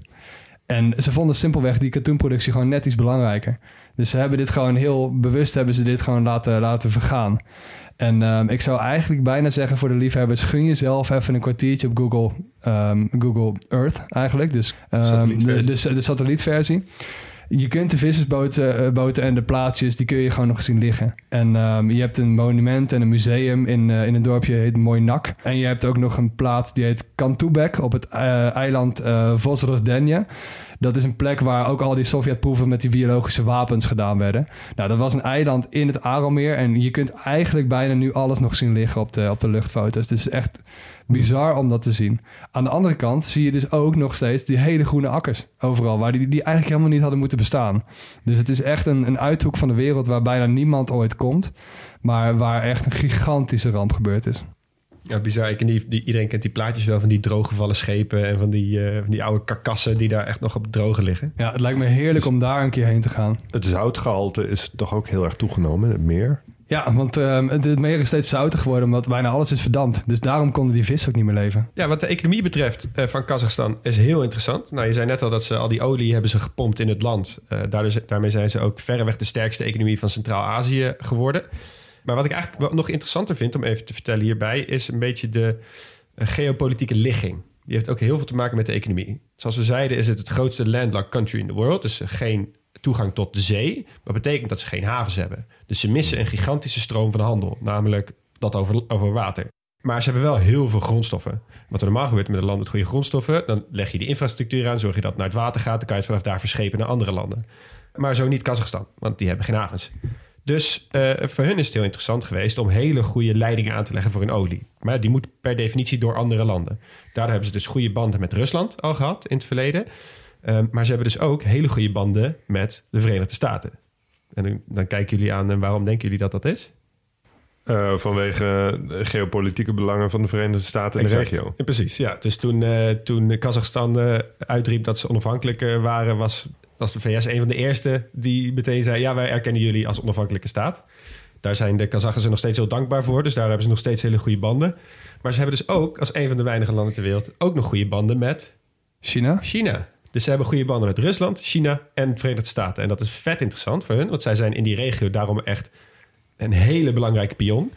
En ze vonden simpelweg die katoenproductie gewoon net iets belangrijker. Dus ze hebben dit gewoon heel bewust hebben ze dit gewoon laten, laten vergaan. En um, ik zou eigenlijk bijna zeggen voor de liefhebbers... gun jezelf even een kwartiertje op Google, um, Google Earth eigenlijk. Dus um, de, de, de satellietversie je kunt de vissersboten uh, boten en de plaatsjes, die kun je gewoon nog zien liggen. En um, je hebt een monument en een museum in, uh, in een dorpje, heet Mooi Nak. En je hebt ook nog een plaats die heet Kantubek op het uh, eiland uh, Vozrozdenje. Dat is een plek waar ook al die Sovjetproeven met die biologische wapens gedaan werden. Nou, dat was een eiland in het Aralmeer. En je kunt eigenlijk bijna nu alles nog zien liggen op de, op de luchtfoto's. Dus het is echt bizar om dat te zien. Aan de andere kant zie je dus ook nog steeds die hele groene akkers overal. Waar die, die eigenlijk helemaal niet hadden moeten bestaan. Dus het is echt een, een uithoek van de wereld waar bijna niemand ooit komt. Maar waar echt een gigantische ramp gebeurd is. Ja, bizar. Ik die, die, iedereen kent die plaatjes wel van die drooggevallen schepen en van die, uh, van die oude karkassen die daar echt nog op droge liggen. Ja, het lijkt me heerlijk om daar een keer heen te gaan. Het zoutgehalte is toch ook heel erg toegenomen in het meer? Ja, want uh, het, het, meer is steeds zouter geworden omdat bijna alles is verdampt. Dus daarom konden die vis ook niet meer leven. Ja, wat de economie betreft uh, van Kazachstan is heel interessant. Nou, je zei net al dat ze al die olie hebben ze gepompt in het land. Uh, daardoor, daarmee zijn ze ook verreweg de sterkste economie van Centraal-Azië geworden. Maar wat ik eigenlijk nog interessanter vind om even te vertellen hierbij, is een beetje de geopolitieke ligging. Die heeft ook heel veel te maken met de economie. Zoals we zeiden, is het het grootste landlocked country in the world. Dus geen toegang tot de zee. Dat betekent dat ze geen havens hebben. Dus ze missen een gigantische stroom van handel, namelijk dat over, over water. Maar ze hebben wel heel veel grondstoffen. Wat er normaal gebeurt met een land met goede grondstoffen, dan leg je de infrastructuur aan, zorg je dat het naar het water gaat, dan kan je het vanaf daar verschepen naar andere landen. Maar zo niet Kazachstan, want die hebben geen havens. Dus uh, voor hun is het heel interessant geweest om hele goede leidingen aan te leggen voor hun olie. Maar die moet per definitie door andere landen. Daardoor hebben ze dus goede banden met Rusland al gehad in het verleden. Um, maar ze hebben dus ook hele goede banden met de Verenigde Staten. En dan, dan kijken jullie aan, en waarom denken jullie dat dat is? Uh, vanwege de geopolitieke belangen van de Verenigde Staten in de regio. Precies, ja. Dus toen, uh, toen Kazachstan uitriep dat ze onafhankelijk waren, was, was de VS een van de eerste die meteen zei: Ja, wij erkennen jullie als onafhankelijke staat. Daar zijn de Kazachen ze nog steeds heel dankbaar voor. Dus daar hebben ze nog steeds hele goede banden. Maar ze hebben dus ook, als een van de weinige landen ter wereld, ook nog goede banden met China. China. Dus ze hebben goede banden met Rusland, China en de Verenigde Staten. En dat is vet interessant voor hun, want zij zijn in die regio daarom echt een hele belangrijke pion.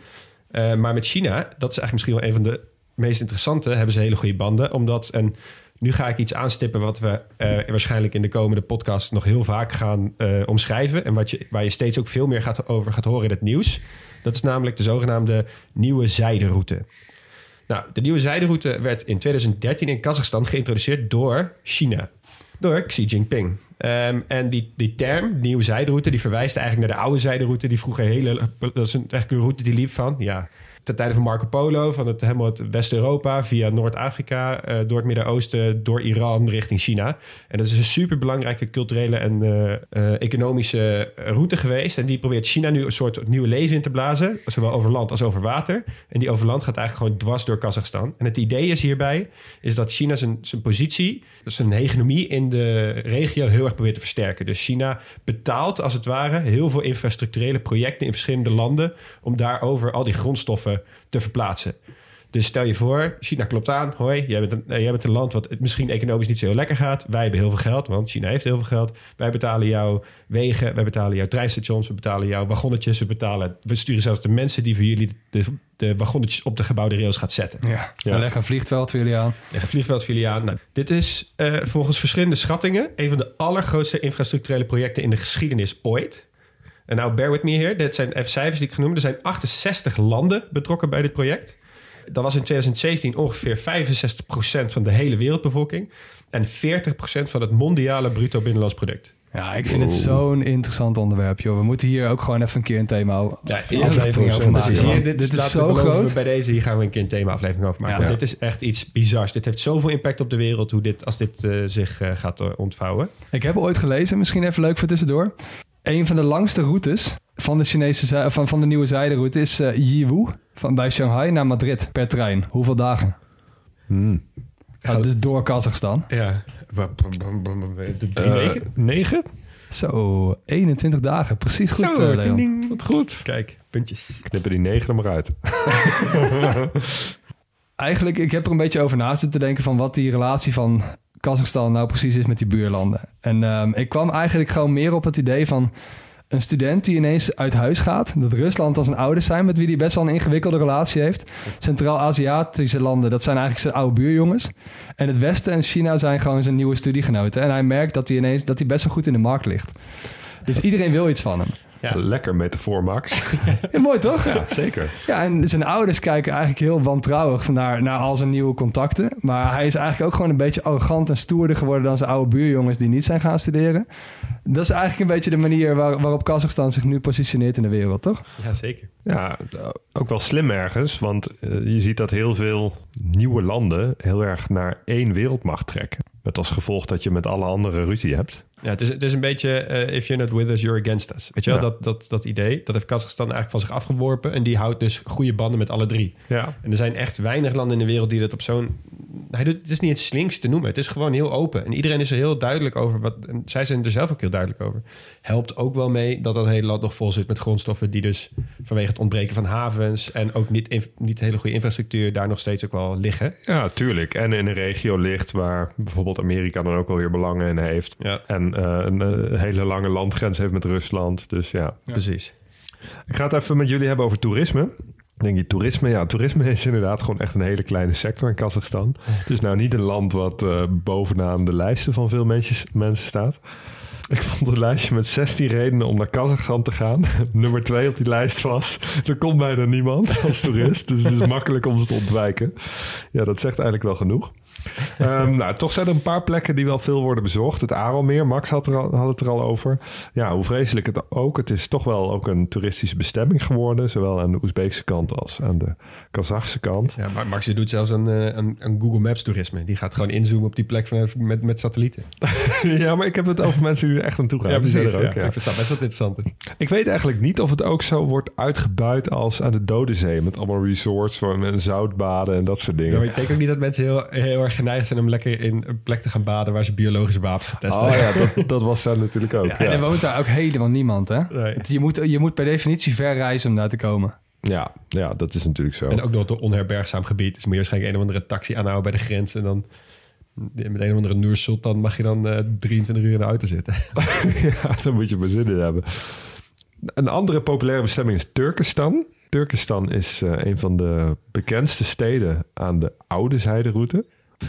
Uh, maar met China, dat is eigenlijk misschien wel een van de meest interessante, hebben ze hele goede banden. Omdat, en nu ga ik iets aanstippen wat we uh, waarschijnlijk in de komende podcast nog heel vaak gaan uh, omschrijven. En wat je, waar je steeds ook veel meer gaat, over gaat horen in het nieuws. Dat is namelijk de zogenaamde nieuwe zijderoute. Nou, de nieuwe zijderoute werd in 2013 in Kazachstan geïntroduceerd door China. Door Xi Jinping. Ehm, en die, die term, nieuwe zijderoute, die verwijst eigenlijk naar de oude zijderoute. Die vroeger hele, dat is een, eigenlijk een route die liep van, ja, ten tijde van Marco Polo, van het, helemaal het West-Europa, via Noord-Afrika, uh, door het Midden-Oosten, door Iran richting China. En dat is een super belangrijke culturele en uh, uh, economische route geweest. En die probeert China nu een soort nieuwe leven in te blazen, zowel over land als over water. En die over land gaat eigenlijk gewoon dwars door Kazachstan. En het idee is hierbij, is dat China zijn, zijn positie, dus zijn hegemonie in de regio heel erg probeert te versterken. Dus China betaalt als het ware heel veel infrastructurele projecten in verschillende landen om daarover al die grondstoffen te verplaatsen. Dus stel je voor, China klopt aan. Hoi, jij bent, een, jij bent een land wat misschien economisch niet zo heel lekker gaat. Wij hebben heel veel geld, want China heeft heel veel geld. Wij betalen jouw wegen, wij betalen jouw treinstations, we betalen jouw wagonnetjes. We, betalen, we sturen zelfs de mensen die voor jullie de, de wagonnetjes op de gebouwde rails gaat zetten. Ja, ja. leg een vliegveld voor jullie aan. Leg een vliegveld voor jullie aan. Nou, dit is uh, volgens verschillende schattingen een van de allergrootste infrastructurele projecten in de geschiedenis ooit. En nou, bear with me here. Dit zijn even cijfers die ik genoemd. Er zijn 68 landen betrokken bij dit project. Dat was in 2017 ongeveer 65% van de hele wereldbevolking. En 40% van het mondiale bruto binnenlands product. Ja, ik vind het zo'n interessant onderwerp, joh. We moeten hier ook gewoon even een keer een thema over ja, aflevering over maken. Hier, dit, dit is zo groot. Bij deze hier gaan we een keer een thema aflevering over maken. Ja. dit is echt iets bizars. Dit heeft zoveel impact op de wereld hoe dit, als dit uh, zich uh, gaat uh, ontvouwen. Ik heb ooit gelezen, misschien even leuk voor tussendoor. Een van de langste routes van de, Chinese, van, van de nieuwe zijderoute is uh, Yiwu. Van bij Shanghai naar Madrid per trein. Hoeveel dagen? Hmm. Ja, dus door Kazachstan. Ja. Drie uh, weken? Negen? Zo, 21 dagen. Precies goed, Zo, uh, Leon. Ding, ding. Wat goed. Kijk, puntjes. Knippen die negen er maar uit. Eigenlijk, ik heb er een beetje over na zitten denken van wat die relatie van Kazachstan nou precies is met die buurlanden. En um, ik kwam eigenlijk gewoon meer op het idee van een student die ineens uit huis gaat. Dat Rusland als een ouders zijn met wie hij best wel een ingewikkelde relatie heeft. Centraal-Aziatische landen, dat zijn eigenlijk zijn oude buurjongens. En het Westen en China zijn gewoon zijn nieuwe studiegenoten. En hij merkt dat hij ineens dat hij best wel goed in de markt ligt. Dus iedereen wil iets van hem. Ja. Lekker metafoor, Max. ja, mooi toch? Ja, zeker. Ja, en zijn ouders kijken eigenlijk heel wantrouwig naar, naar al zijn nieuwe contacten. Maar hij is eigenlijk ook gewoon een beetje arrogant en stoerder geworden dan zijn oude buurjongens die niet zijn gaan studeren. Dat is eigenlijk een beetje de manier waar, waarop Kazachstan zich nu positioneert in de wereld, toch? Ja, zeker. Ja, ook wel slim ergens, want uh, je ziet dat heel veel nieuwe landen heel erg naar één wereldmacht trekken. Met als gevolg dat je met alle andere ruzie hebt. Ja, het is, het is een beetje uh, if you're not with us, you're against us. Weet je wel, ja. dat, dat, dat idee. Dat heeft Kazachstan eigenlijk van zich afgeworpen. En die houdt dus goede banden met alle drie. Ja. En er zijn echt weinig landen in de wereld die dat op zo'n... Hij doet, het is niet eens slinks te noemen. Het is gewoon heel open. En iedereen is er heel duidelijk over. Wat, en zij zijn er zelf ook heel duidelijk over. Helpt ook wel mee dat dat hele land nog vol zit met grondstoffen... die dus vanwege het ontbreken van havens... en ook niet, niet hele goede infrastructuur... daar nog steeds ook wel liggen. Ja, tuurlijk. En in een regio ligt waar bijvoorbeeld Amerika dan ook wel weer belangen in heeft. Ja. En uh, een uh, hele lange landgrens heeft met Rusland. Dus ja. ja. precies. Ik ga het even met jullie hebben over toerisme. Denk je toerisme? Ja, toerisme is inderdaad gewoon echt een hele kleine sector in Kazachstan. Het is nou niet een land wat uh, bovenaan de lijsten van veel mensen, mensen staat. Ik vond een lijstje met 16 redenen om naar Kazachstan te gaan. Nummer 2 op die lijst was: er komt bijna niemand als toerist. dus het is makkelijk om ze te ontwijken. Ja, dat zegt eigenlijk wel genoeg. Um, nou, toch zijn er een paar plekken die wel veel worden bezocht. Het Aralmeer, Max had, er al, had het er al over. Ja, hoe vreselijk het ook. Het is toch wel ook een toeristische bestemming geworden. Zowel aan de Oezbeekse kant als aan de Kazachse kant. Ja, maar Max doet zelfs een, een, een, Google Maps toerisme. Die gaat gewoon inzoomen op die plek van, met, met satellieten. ja, maar ik heb het over mensen die er echt aan toe gaan. Ja, precies. Ook, ja. Ja. Ik versta best dat dit interessant is. Ik weet eigenlijk niet of het ook zo wordt uitgebuit als aan de Dodenzee. Met allemaal resorts met zoutbaden en dat soort dingen. Ja, maar ik denk ook niet dat mensen heel, heel erg geneigd zijn om lekker in een plek te gaan baden waar ze biologische wapens getest oh, hebben. Ja, dat, dat was daar natuurlijk ook. Ja, en er woont daar ook helemaal niemand, hè? Nee. Je, moet, je moet per definitie ver reizen om daar te komen. Ja, ja, dat is natuurlijk zo. En ook nog een onherbergzaam gebied. Dus moet je waarschijnlijk een of andere taxi aanhouden bij de grens. En dan met een of andere Noor Sultan mag je dan uh, 23 uur in de auto zitten. ja, daar moet je maar zin in hebben. Een andere populaire bestemming is Turkestan. Turkestan is uh, een van de bekendste steden aan de oude zijderoute.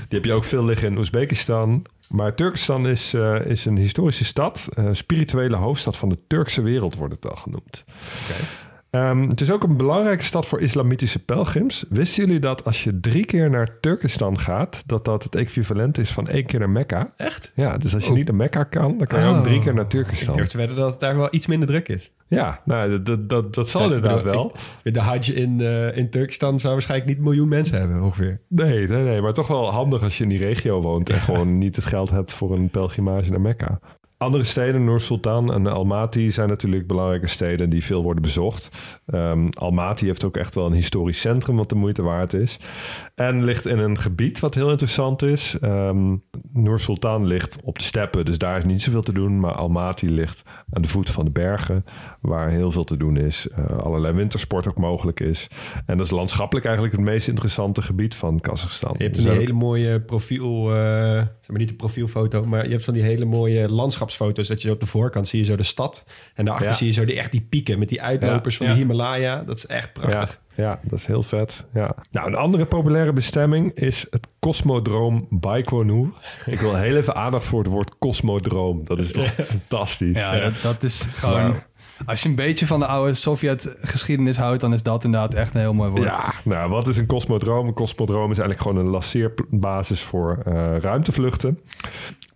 Die heb je ook veel liggen in Oezbekistan. Maar Turkestan is, uh, is een historische stad. Uh, spirituele hoofdstad van de Turkse wereld wordt het al genoemd. Okay. Ehm, het is ook een belangrijke stad voor islamitische pelgrims. Wisten jullie dat als je drie keer naar Turkestan gaat, dat dat het equivalent is van één keer naar Mekka? Echt? Ja, dus als je niet naar Mekka kan, dan kan je ook Oh. drie keer naar Ik Turkestan. durf te wedden dat het daar wel iets minder druk is. Ja, nou, dat, dat, dat, zal Ik inderdaad bedoel, wel. De Hajj in, eh, in Turkestan zou waarschijnlijk niet een miljoen mensen hebben, ongeveer. Nee, nee, nee, maar toch wel handig als je in die regio woont en gewoon niet het geld hebt voor een pelgrimage naar Mekka. Andere steden, Nur-Sultan en Almaty, zijn natuurlijk belangrijke steden die veel worden bezocht. Ehm, Almaty heeft ook echt wel een historisch centrum wat de moeite waard is. En ligt in een gebied wat heel interessant is. Ehm Nur-Sultan ligt op de steppen, dus daar is niet zoveel te doen. Maar Almaty ligt aan de voet van de bergen, waar heel veel te doen is. Eh, allerlei wintersport ook mogelijk is. En dat is landschappelijk eigenlijk het meest interessante gebied van Kazachstan. Je hebt Dus een ook- hele mooie profiel, eh, zeg maar niet een profielfoto, maar je hebt van die hele mooie landschapsfoto's. Dat je op de voorkant zie je zo de stad en daarachter Ja. zie je zo die, echt die pieken met die uitlopers Ja. van Ja. de Himalaya. Dat is echt prachtig. Ja, ja, dat is heel vet. Ja. Nou, een andere populaire bestemming is het Cosmodroom Baikonur. Ik wil heel even aandacht voor het woord cosmodroom. Dat is toch fantastisch. Ja, dat, dat is gewoon... Als je een beetje van de oude Sovjet-geschiedenis houdt... dan is dat inderdaad echt een heel mooi woord. Ja, nou, wat is een cosmodroom? Een cosmodroom is eigenlijk gewoon een lanceerbasis voor eh, ruimtevluchten.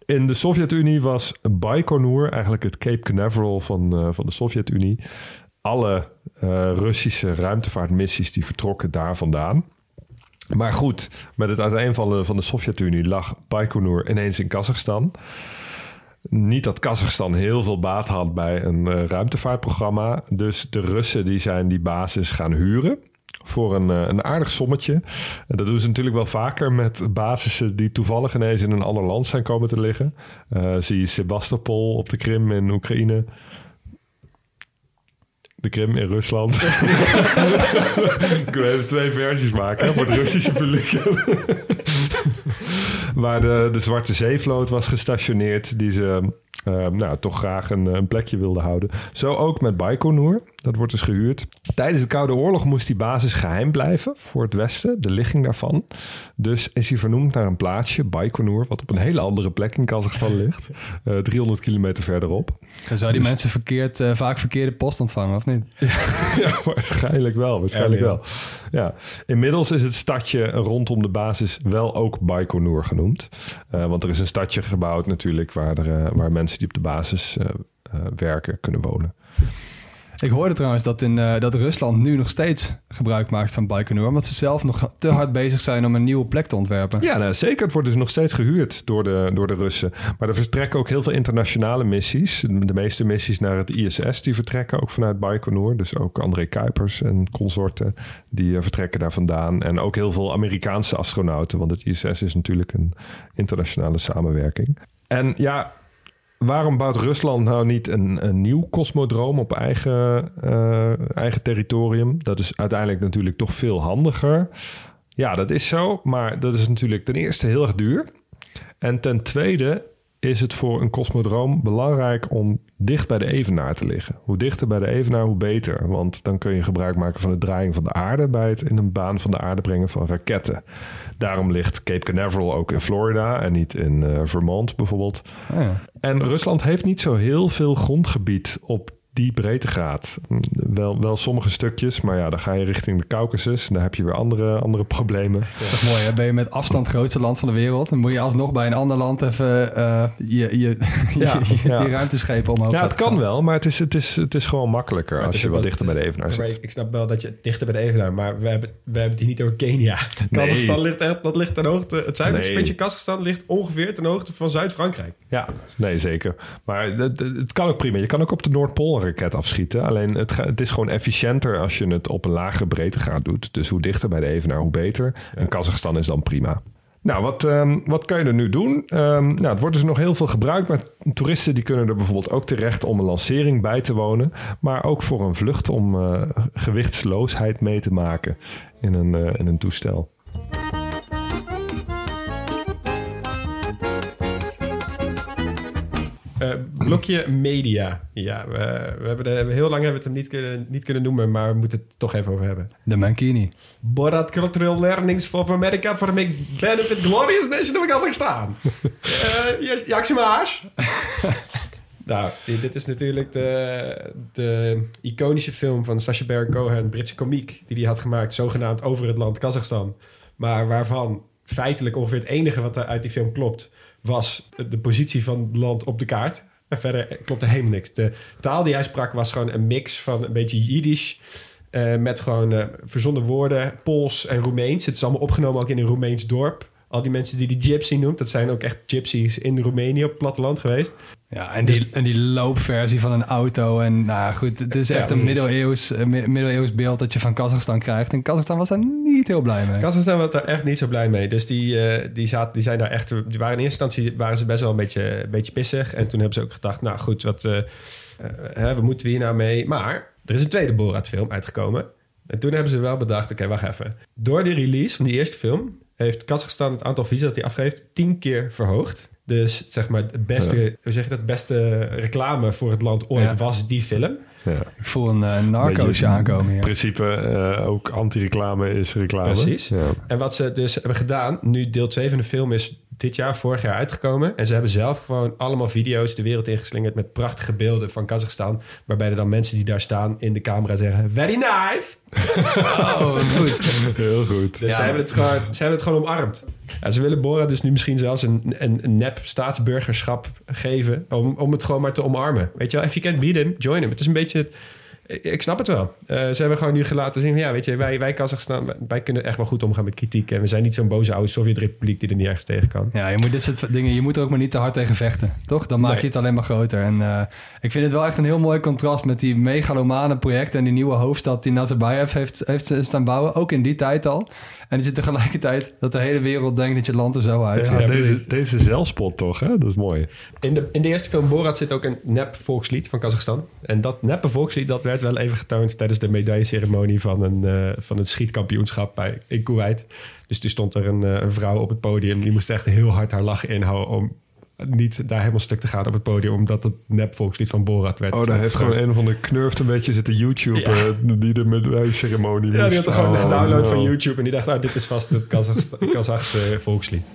In de Sovjet-Unie was Baikonur eigenlijk het Cape Canaveral van, eh, van de Sovjet-Unie. Alle eh, Russische ruimtevaartmissies die vertrokken daar vandaan. Maar goed, met het uiteenvallen van de Sovjet-Unie lag Baikonur ineens in Kazachstan. Niet dat Kazachstan heel veel baat had bij een eh, ruimtevaartprogramma. Dus de Russen die zijn die basis gaan huren voor een, eh, een aardig sommetje. En dat doen ze natuurlijk wel vaker met basissen die toevallig ineens in een ander land zijn komen te liggen. Eh, zie je Sebastopol op de Krim in Oekraïne. De Krim in Rusland. Ik wil even twee versies maken hè, voor het Russische publiek. Waar de, de Zwarte Zeevloot was gestationeerd, die ze eh, nou, toch graag een, een plekje wilden houden. Zo ook met Baikonur, dat wordt dus gehuurd. Tijdens de Koude Oorlog moest die basis geheim blijven voor het Westen, de ligging daarvan. Dus is hij vernoemd naar een plaatsje, Baikonur, wat op een hele andere plek in Kazachstan ligt. Eh 300 kilometer verderop. Zou die mensen verkeerd, eh, vaak verkeerde post ontvangen, of niet? Ja, waarschijnlijk wel. Waarschijnlijk wel. Ja. Inmiddels is het stadje rondom de basis wel ook Baikonur genoemd. Eh, want er is een stadje gebouwd natuurlijk waar, er, waar mensen die op de basis werken kunnen wonen. Ik hoorde trouwens dat, in, eh, dat Rusland nu nog steeds gebruik maakt van Baikonur... omdat ze zelf nog te hard bezig zijn om een nieuwe plek te ontwerpen. Ja, nou, zeker. Het wordt dus nog steeds gehuurd door de, door de Russen. Maar er vertrekken ook heel veel internationale missies. De meeste missies naar het ISS die vertrekken ook vanuit Baikonur. Dus ook André Kuipers en consorten die eh, vertrekken daar vandaan. En ook heel veel Amerikaanse astronauten. Want het ISS is natuurlijk een internationale samenwerking. En ja, waarom bouwt Rusland nou niet een, een nieuw kosmodroom op eigen, eh, eigen territorium? Dat is uiteindelijk natuurlijk toch veel handiger. Ja, dat is zo. Maar dat is natuurlijk ten eerste heel erg duur. En ten tweede is het voor een kosmodroom belangrijk om dicht bij de evenaar te liggen. Hoe dichter bij de evenaar, hoe beter. Want dan kun je gebruik maken van de draaiing van de aarde... bij het in een baan van de aarde brengen van raketten. Daarom ligt Cape Canaveral ook in Florida... en niet in eh, Vermont bijvoorbeeld. Ah, ja. En Rusland heeft niet zo heel veel grondgebied op die breedtegraad. Wel, wel sommige stukjes, maar ja, dan ga je richting de Caucasus... en daar heb je weer andere, andere problemen. Dat is toch mooi, hè? Ben je met afstand het grootste land van de wereld... dan moet je alsnog bij een ander land even eh, je, je, je, Ja, je, ja. je ruimteschepen omhoog Ja, het kan gaan. wel, maar het is, het is, het is gewoon makkelijker Maar als je wat wel- dichter bij de evenaar zit. Ik snap wel dat je dichter bij de evenaar, maar we hebben, we hebben het hier niet over Kenia. Kazachstan ligt, echt- dat ligt ten hoogte, het zuidelijkste Nee. Kazachstan ligt ongeveer ten hoogte van Zuid-Frankrijk. Ja, nee, zeker. Maar het, het kan ook prima. Je kan ook op de Noordpool raket afschieten. Alleen het, ga- het is gewoon efficiënter als je het op een lagere breedtegraad doet. Dus hoe dichter bij de evenaar, hoe beter. En Kazachstan is dan prima. Nou, wat, ehm, wat kan je er nu doen? Ehm, nou, het wordt dus nog heel veel gebruikt. Maar toeristen die kunnen er bijvoorbeeld ook terecht om een lancering bij te wonen. Maar ook voor een vlucht om eh, gewichtsloosheid mee te maken in een, eh, in een toestel. Eh, blokje media. Ja, we, we hebben de, we heel lang hebben we het hem niet kunnen, niet kunnen noemen, maar we moeten het toch even over hebben. De Mankini. Borat Cultural Learnings from America for make benefit glorious nation of Kazakhstan. uh. Nou, dit is natuurlijk de, de iconische film van Sacha Baron Cohen, Britse komiek, die hij had gemaakt, zogenaamd over het land Kazachstan. Maar waarvan feitelijk ongeveer het enige wat er uit die film klopt, was de positie van het land op de kaart. En verder klopte helemaal niks. De taal die hij sprak was gewoon een mix van een beetje Jiddisch. Uh, met gewoon uh, verzonnen woorden, Pools en Roemeens. Het is allemaal opgenomen ook in een Roemeens dorp. Al die mensen die die gypsy noemt, dat zijn ook echt gypsies in Roemenië op het platteland geweest. Ja, en die, en die loopversie van een auto. En nou goed, het is echt een middeleeuws, middeleeuws beeld dat je van Kazachstan krijgt. En Kazachstan was daar niet heel blij mee. Kazachstan was daar echt niet zo blij mee. Dus die, uh, die, zaten, die zijn daar echt... Die waren in eerste instantie waren ze best wel een beetje, een beetje pissig. En toen hebben ze ook gedacht, nou goed, wat, uh, uh, we moeten hier nou mee? Maar er is een tweede Borat-film uitgekomen. En toen hebben ze wel bedacht, oké, okay, wacht even. Door die release van die eerste film heeft Kazachstan het aantal visa dat hij afgeeft tien keer verhoogd. Dus zeg maar, het beste, ja. hoe zeg je dat, beste reclame voor het land ooit ja. was die film. Ja. Ik voel een uh, narco's aankomen. In principe uh, ook anti-reclame is reclame. Precies. En wat ze dus hebben gedaan, nu deel 2 van de film is dit jaar, vorig jaar uitgekomen. En ze hebben zelf gewoon allemaal video's de wereld ingeslingerd met prachtige beelden van Kazachstan. Waarbij er dan mensen die daar staan in de camera zeggen: Very nice! Oh, goed. Heel goed. Dus ja. ze, hebben het gewoon, ze hebben het gewoon omarmd. Ja, ze willen Bora dus nu misschien zelfs een, een, een nep staatsburgerschap geven. Om, om het gewoon maar te omarmen. Weet je wel, if you can't beat him, join him. Het is een beetje ik snap het wel. Uh, ze hebben gewoon nu gelaten zien... ja, weet je, wij, wij Kazachstan... wij kunnen echt wel goed omgaan met kritiek. En we zijn niet zo'n boze oude Sovjet-republiek... die er niet ergens tegen kan. Ja, je moet dit soort dingen... je moet er ook maar niet te hard tegen vechten. Toch? Dan maak nee. je het alleen maar groter. En uh, ik vind het wel echt een heel mooi contrast... met die megalomane projecten... en die nieuwe hoofdstad die Nazarbayev heeft, heeft staan bouwen. Ook in die tijd al. En die zit tegelijkertijd dat de hele wereld denkt dat je land er zo uitziet. Ja, deze, deze zelfspot toch, hè? Dat is mooi. In de, in de eerste film Borat zit ook een nep volkslied van Kazachstan. En dat neppe volkslied, dat werd wel even getoond tijdens de medailleceremonie van, een, uh, van het schietkampioenschap bij, in Kuwait. Dus toen stond er een, uh, een vrouw op het podium. Die moest echt heel hard haar lach inhouden om niet daar helemaal stuk te gaan op het podium, omdat het nep volkslied van Borat werd. Oh, daar heeft gewoon een van de knurft een beetje zitten YouTube ja. uh, die de medailleceremonie Ja, die had er gewoon oh, gedownload no. van YouTube en die dacht, nou, dit is vast het Kazachse volkslied.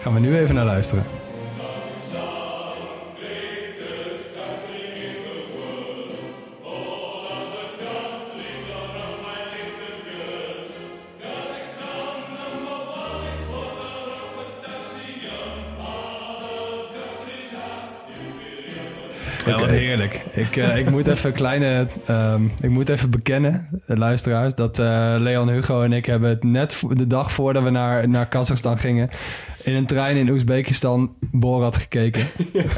Gaan we nu even naar luisteren. Ja, wat heerlijk. Ik, uh, ik moet even kleine, um, ik moet even bekennen, de luisteraars, dat uh, Leon Hugo en ik hebben het net de dag voordat we naar, naar Kazachstan gingen, in een trein in Oezbekistan Borat gekeken.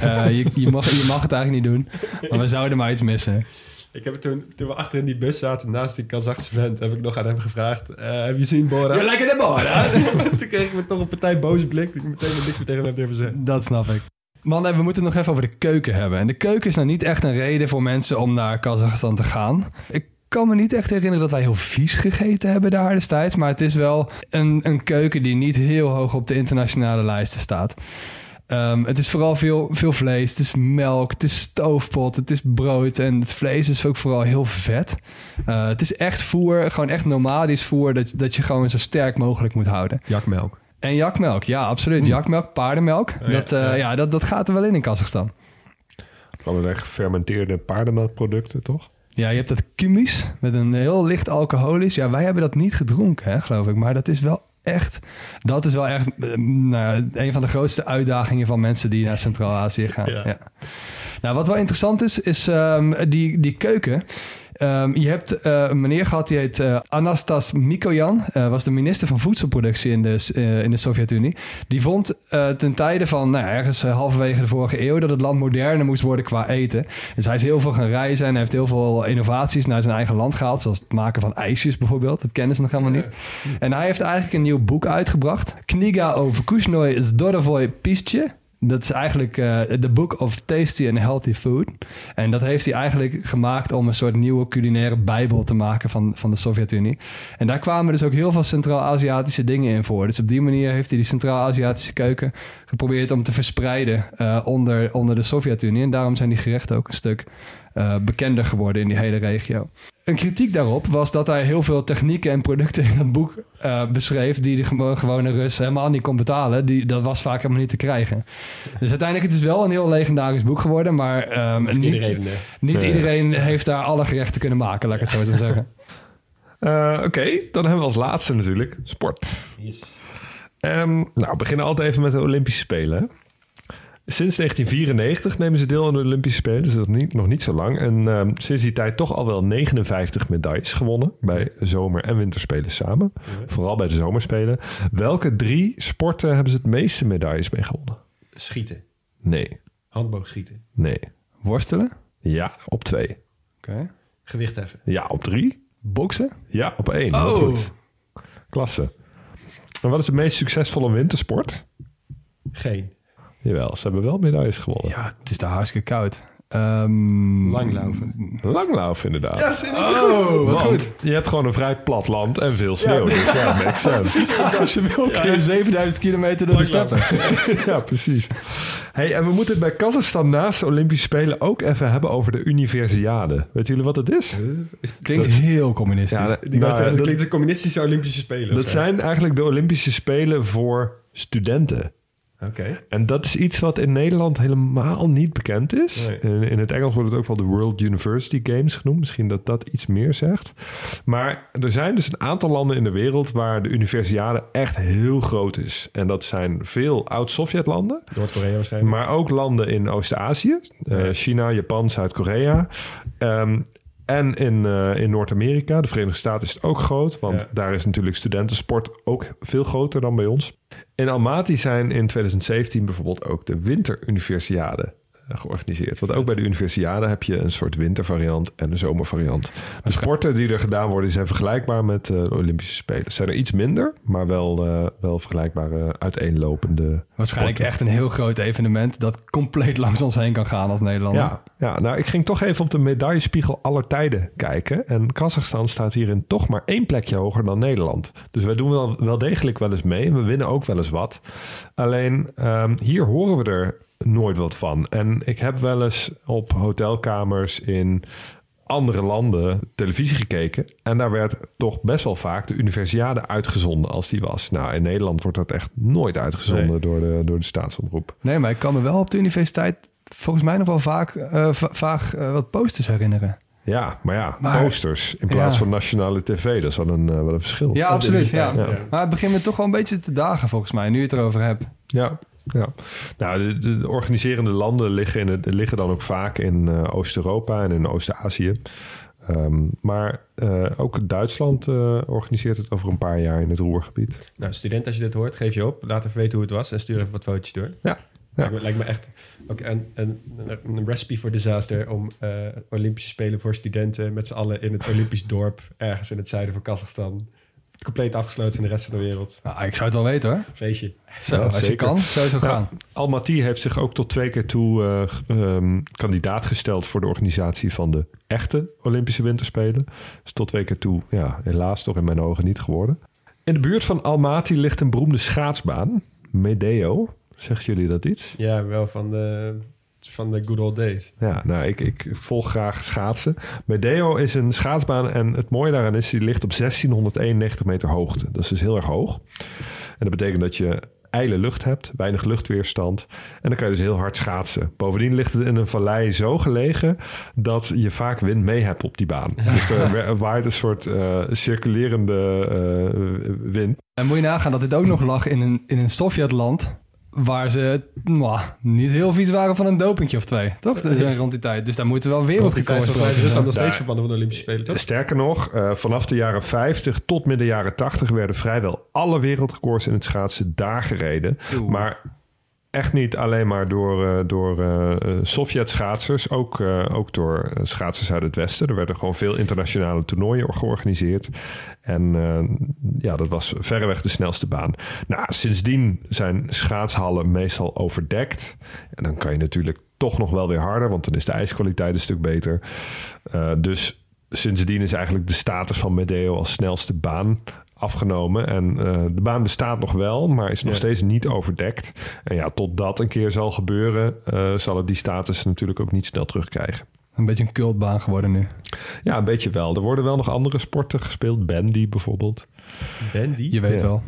Uh, je, je, mag, je mag het eigenlijk niet doen, maar we zouden maar iets missen. Ik heb toen, toen we achter in die bus zaten, naast die Kazachse vent, heb ik nog aan hem gevraagd: uh, Heb je zien Borat? Je lekker de Borat! toen kreeg ik me toch een partij boze blik. Dat ik meteen niks meer tegen hem durven zeggen. Dat snap ik. Man, we moeten het nog even over de keuken hebben. En de keuken is nou niet echt een reden voor mensen om naar Kazachstan te gaan. Ik kan me niet echt herinneren dat wij heel vies gegeten hebben daar destijds. Maar het is wel een, een keuken die niet heel hoog op de internationale lijsten staat. Um, het is vooral veel, veel vlees. Het is melk, het is stoofpot, het is brood. En het vlees is ook vooral heel vet. Uh, het is echt voer, gewoon echt nomadisch voer... Dat, dat je gewoon zo sterk mogelijk moet houden. Jakmelk. En jakmelk, ja, absoluut. Jakmelk, paardenmelk. Ja, dat, uh, ja. ja, dat, dat gaat er wel in in Kazachstan. Echt gefermenteerde paardenmelkproducten, toch? Ja, je hebt dat kumis met een heel licht alcoholisch. Ja, wij hebben dat niet gedronken, hè, geloof ik. Maar dat is wel echt... Dat is wel echt uh, nou, een van de grootste uitdagingen van mensen die naar Centraal-Azië gaan. Ja. Ja. Nou, wat wel interessant is, is um, die, die keuken... Um, je hebt uh, een meneer gehad die heet uh, Anastas Mikoyan. Uh, was de minister van voedselproductie in de, in de Sovjet-Unie. Die vond ten tijde van nou, ergens halverwege de vorige eeuw... dat het land moderner moest worden qua eten. Dus hij is heel veel gaan reizen en hij heeft heel veel innovaties naar zijn eigen land gehaald. Zoals het maken van ijsjes bijvoorbeeld. Dat kennen ze nog helemaal niet. En hij heeft eigenlijk een nieuw boek uitgebracht. Kniga o Vkushnoi Zdorovoy Pistje. Dat is eigenlijk de uh, Book of Tasty and Healthy Food. En dat heeft hij eigenlijk gemaakt om een soort nieuwe culinaire bijbel te maken van, van de Sovjet-Unie. En daar kwamen dus ook heel veel Centraal-Aziatische dingen in voor. Dus op die manier heeft hij die Centraal-Aziatische keuken geprobeerd om te verspreiden uh, onder, onder de Sovjet-Unie. En daarom zijn die gerechten ook een stuk eh, bekender geworden in die hele regio. Een kritiek daarop was dat hij heel veel technieken en producten in het boek uh, beschreef... die de gewone Rus helemaal niet kon betalen. Die, dat was vaak helemaal niet te krijgen. Dus uiteindelijk het is wel een heel legendarisch boek geworden... maar um, niet, iedereen, niet iedereen heeft daar alle gerechten kunnen maken, laat ik het zo zo zeggen. Uh, Oké, dan hebben we als laatste natuurlijk sport. Yes. Um, nou, we beginnen altijd even met de Olympische Spelen. Sinds 1994 nemen ze deel aan de Olympische Spelen, dus dat is niet, nog niet zo lang. En um, sinds die tijd toch al wel 59 medailles gewonnen bij zomer- en winterspelen samen. Vooral bij de zomerspelen. Welke drie sporten hebben ze het meeste medailles mee gewonnen? Schieten. Nee. Handboogschieten. Nee. Worstelen? Ja, op twee. Oké. Okay. Gewicht heffen. Ja, op drie. Boksen? Ja, op één. Oh. Goed. Klasse. En wat is de meest succesvolle wintersport? Geen. Jawel, ze hebben wel medailles gewonnen. Ja, het is daar hartstikke koud. Um, Langlaufen. Langlaufen, inderdaad. Ja, oh, goed. goed. Je hebt gewoon een vrij plat land en veel sneeuw. Ja, dus ja, makes sense. Als je wil, kun je 7000 kilometer door de steppen. ja, precies. Hey, en we moeten het bij Kazachstan naast de Olympische Spelen ook even hebben over de Universiade. Weten jullie wat het is? Uh, is klinkt heel communistisch. Ja, nou, zeggen, dat klinkt een communistische Olympische Spelen. Dat zijn eigenlijk de Olympische Spelen voor studenten. Okay. En dat is iets wat in Nederland helemaal niet bekend is. In, in, het Engels wordt het ook wel de World University Games genoemd. Misschien dat dat iets meer zegt. Maar er zijn dus een aantal landen in de wereld waar de universiade echt heel groot is. En dat zijn veel oud-Sovjet-landen. Noord-Korea waarschijnlijk. Maar ook landen in Oost-Azië. Uh, China, Japan, Zuid-Korea. Um, en in, uh, in Noord-Amerika, de Verenigde Staten, is het ook groot. Want daar is natuurlijk studentensport ook veel groter dan bij ons. In Almaty zijn in 2017 bijvoorbeeld ook de Winteruniversiade eh, georganiseerd. Want ook bij de Universiade heb je een soort wintervariant en een zomervariant. De sporten die er gedaan worden zijn vergelijkbaar met uh, de Olympische Spelen. Zijn er iets minder, maar wel, uh, wel vergelijkbare uiteenlopende. Waarschijnlijk echt een heel groot evenement dat compleet langs ons heen kan gaan als Nederlander. Ja, ja, nou ik ging toch even op de medaillespiegel aller tijden kijken. En Kazachstan staat hierin toch maar één plekje hoger dan Nederland. Dus wij doen wel, wel degelijk wel eens mee. We winnen ook wel eens wat. Alleen um, hier horen we er nooit wat van. En ik heb wel eens op hotelkamers in andere landen televisie gekeken. En daar werd toch best wel vaak de universiade uitgezonden als die was. Nou, in Nederland wordt dat echt nooit uitgezonden door, de, door de staatsomroep. Nee, maar ik kan me wel op de universiteit volgens mij nog wel vaak, uh, vaag uh, wat posters herinneren. Ja, maar ja, posters in plaats van nationale tv, dat is wel een, uh, wel een verschil. Ja, absoluut. Ja. ja. Maar het begint me toch wel een beetje te dagen volgens mij, nu je het erover hebt. Ja, ja, nou, de, de, organiserende landen liggen, in het, liggen dan ook vaak in uh, Oost-Europa en in Oost-Azië. Um, maar uh, ook Duitsland uh, organiseert het over een paar jaar in het Roergebied. Nou, student, als je dit hoort, geef je op. Laat even weten hoe het was en stuur even wat fotootjes door. Ja. Ja. Lijkt, me, lijkt me echt ook een, een, een recipe voor disaster om Olympische Spelen voor studenten met z'n allen in het Olympisch dorp ergens in het zuiden van Kazachstan compleet afgesloten van de rest van de wereld. Nou, ik zou het wel weten hoor. Feestje. Zo, als zeker. je kan, zou zo gaan. Almaty heeft zich ook tot twee keer toe uh, kandidaat gesteld voor de organisatie van de echte Olympische Winterspelen. Dus tot twee keer toe, ja, helaas toch in mijn ogen niet geworden. In de buurt van Almaty ligt een beroemde schaatsbaan, Medeo. Zegt jullie dat iets? Ja, wel van de van de good old days. Ja, nou, ik, ik volg graag schaatsen. Medeo is een schaatsbaan en het mooie daaraan is... die ligt op 1691 meter hoogte. Dat is dus heel erg hoog. En dat betekent dat je ijle lucht hebt, weinig luchtweerstand. En dan kan je dus heel hard schaatsen. Bovendien ligt het in een vallei zo gelegen dat je vaak wind mee hebt op die baan. Dus er waait een soort uh, circulerende uh, wind. En moet je nagaan dat dit ook nog lag in een, in een Sovjetland Waar ze nou, niet heel vies waren van een dopingje of twee, toch? Dat is rond die tijd. Dus daar moeten wel wereldrecords voor zijn. Rusland nog steeds verbannen van de Olympische Spelen, toch? Sterker nog, uh, vanaf de jaren 50 tot midden jaren 80 werden vrijwel alle wereldrecords in het schaatsen daar gereden. Maar echt niet alleen maar door, uh, door uh, Sovjet-schaatsers, ook, ook door schaatsers uit het Westen. Er werden gewoon veel internationale toernooien georganiseerd. En ja, dat was verreweg de snelste baan. Nou, sindsdien zijn schaatshallen meestal overdekt. En dan kan je natuurlijk toch nog wel weer harder, want dan is de ijskwaliteit een stuk beter. dus sindsdien is eigenlijk de status van Medeo als snelste baan afgenomen. En uh, de baan bestaat nog wel, maar is nog ja. steeds niet overdekt. En ja, tot dat een keer zal gebeuren, uh, zal het die status natuurlijk ook niet snel terugkrijgen. Een beetje een cultbaan geworden nu. Ja, een beetje wel. Er worden wel nog andere sporten gespeeld. Bandy bijvoorbeeld. Bandy? Je weet Ja. wel.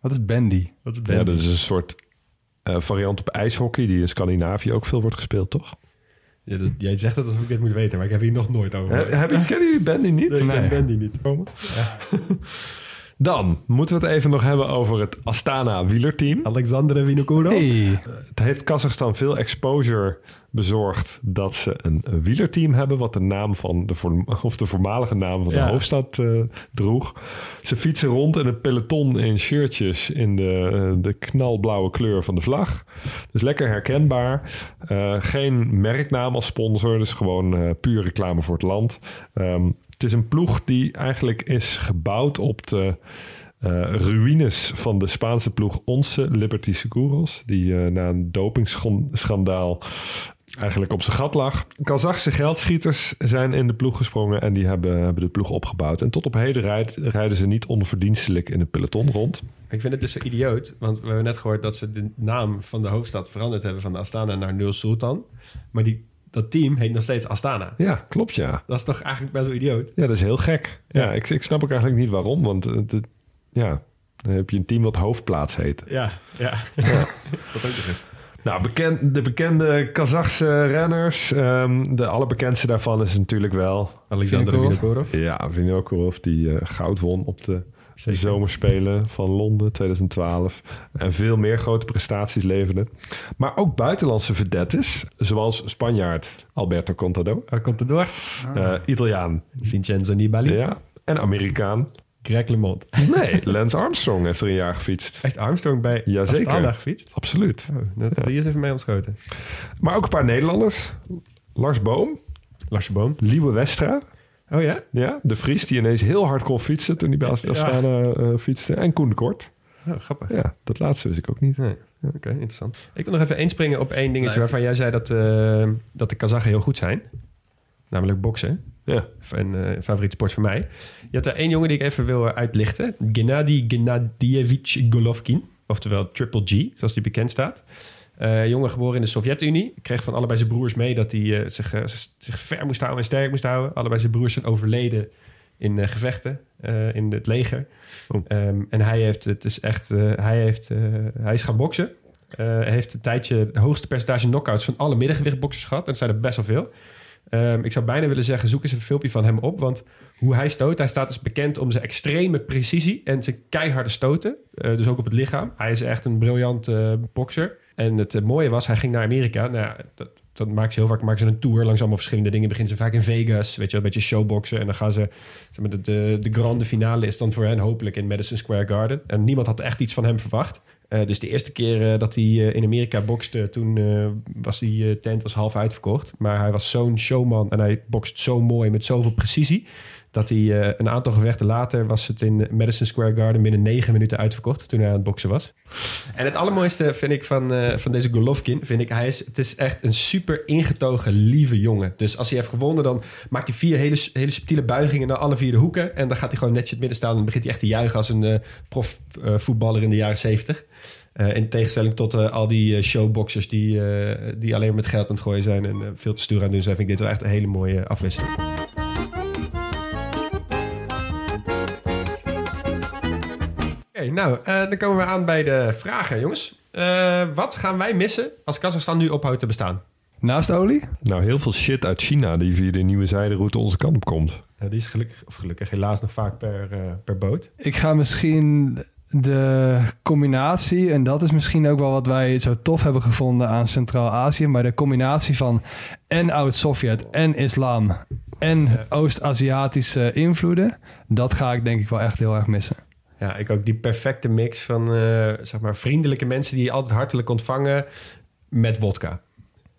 Wat is bandy? Wat is Ja, dat is een soort eh, variant op ijshockey... die in Scandinavië ook veel wordt gespeeld, toch? Ja, dat- jij zegt dat alsof ik dit moet weten, maar ik heb hier nog nooit over He, heb je, kennen jullie Bandy niet? Nee, ik ken Nee. Bandy niet. Dan moeten we het even nog hebben over het Astana wielerteam. Alexander Vinokourov. Hey. Het heeft Kazachstan veel exposure bezorgd dat ze een wielerteam hebben... wat de naam van de, of de voormalige naam van Ja. de hoofdstad eh, droeg. Ze fietsen rond in een peloton in shirtjes in de, eh, de knalblauwe kleur van de vlag. Dus lekker herkenbaar. Eh, geen merknaam als sponsor, dus gewoon puur reclame voor het land. Ehm, het is een ploeg die eigenlijk is gebouwd op de eh, ruïnes van de Spaanse ploeg Onze Liberty Seguros. Die eh, na een dopingschandaal eigenlijk op zijn gat lag. Kazachse geldschieters zijn in de ploeg gesprongen en die hebben, hebben de ploeg opgebouwd. En tot op heden rijd- rijden ze niet onverdienstelijk in het peloton rond. Ik vind het dus zo idioot, want we hebben net gehoord dat ze de naam van de hoofdstad veranderd hebben van Astana naar Nul Sultan. Maar die, dat team heet nog steeds Astana. Ja, klopt ja. Dat is toch eigenlijk best wel idioot? Ja, dat is heel gek. Ja, Ja. Ik, ik snap ook eigenlijk niet waarom, want het, het- ja, dan heb je een team wat hoofdplaats heet. Ja, ja. dat ook nog eens. Nou, bekend, de bekende Kazachse renners. ehm, de allerbekendste daarvan is natuurlijk wel... Alexander Vinokourov. Vinokourov. Ja, Vinokourov die eh, goud won op de zomerspelen van Londen 2012. En veel meer grote prestaties leverde. Maar ook buitenlandse vedettes, zoals Spanjaard Alberto Contador. Er door. eh, Italiaan, Vincenzo Nibali. ja. En Amerikaan. Greg LeMond. Nee, Lance Armstrong heeft er een jaar gefietst. Echt Armstrong bij Jazeker. Astana gefietst? Absoluut. Oh, dat hij eerst even mee ontschoten. Maar ook een paar Nederlanders. Lars Boom, Larsje Boom. Liewe Westra. Oh ja? Ja, de Vries die ineens heel hard kon fietsen toen hij bij Ja. Astana eh, fietste. En Koen de Kort. Oh, grappig. Ja, dat laatste wist ik ook niet. Nee. Oké, interessant. Ik wil nog even inspringen op één dingetje waarvan jij zei dat, eh, dat de Kazachen heel goed zijn. Namelijk boksen. Ja. Een eh, favoriete sport van mij. Je had er één jongen die ik even wil eh, uitlichten. Gennady Gennadievich Golovkin. Oftewel Triple G, zoals die bekend staat. Eh, jongen geboren in de Sovjet-Unie. Kreeg van allebei zijn broers mee dat hij eh, zich, eh, zich ver moest houden en sterk moest houden. Allebei zijn broers zijn overleden in gevechten in het leger. Oh. Ehm, en hij heeft het is echt, hij heeft, hij is gaan boksen. Heeft een tijdje het hoogste percentage knockouts van alle middengewichtboxers gehad. En dat zijn er best wel veel. Ehm, ik zou bijna willen zeggen, zoek eens een filmpje van hem op. Want hoe hij stoot, hij staat dus bekend om zijn extreme precisie en zijn keiharde stoten. Dus ook op het lichaam. Hij is echt een briljant bokser. En het eh, mooie was, hij ging naar Amerika. Nou, dat, dat maakt ze heel vaak maken ze een tour langs allemaal verschillende dingen. Beginnen ze vaak in Vegas, weet je, een beetje showboxen. En dan gaan ze, zeg maar, de, de, de grande finale is dan voor hen hopelijk in Madison Square Garden. En niemand had echt iets van hem verwacht. Eh, dus de eerste keer eh, dat hij in Amerika bokste, toen was die tent was half uitverkocht. Maar hij was zo'n showman en hij bokst zo mooi met zoveel precisie. Dat hij eh, een aantal gevechten later was het in Madison Square Garden binnen negen minuten uitverkocht toen hij aan het boksen was. En het allermooiste vind ik van, eh, van deze Golovkin, vind ik, hij is, het is echt een super ingetogen, lieve jongen. Dus als hij heeft gewonnen, dan maakt hij vier hele, hele subtiele buigingen naar alle vier de hoeken. En dan gaat hij gewoon netjes in het midden staan en begint hij echt te juichen als een eh profvoetballer in de jaren zeventig. Eh, in tegenstelling tot al die eh, showboxers die, die alleen met geld aan het gooien zijn en veel te stoer aan doen zijn, vind ik dit wel echt een hele mooie afwisseling. Nou, eh, dan komen we aan bij de vragen, jongens. Eh, wat gaan wij missen als Kazachstan nu ophoudt te bestaan? Naast olie? Nou, heel veel shit uit China die via de nieuwe zijderoute onze kant op komt. Ja, die is gelukkig, of gelukkig helaas nog vaak per, eh, per boot. Ik ga misschien de combinatie, en dat is misschien ook wel wat wij zo tof hebben gevonden aan Centraal-Azië, maar de combinatie van en oud-Sovjet en islam en Oost-Aziatische invloeden, dat ga ik denk ik wel echt heel erg missen. Ja, ik ook die perfecte mix van eh, zeg maar vriendelijke mensen die je altijd hartelijk ontvangen met wodka.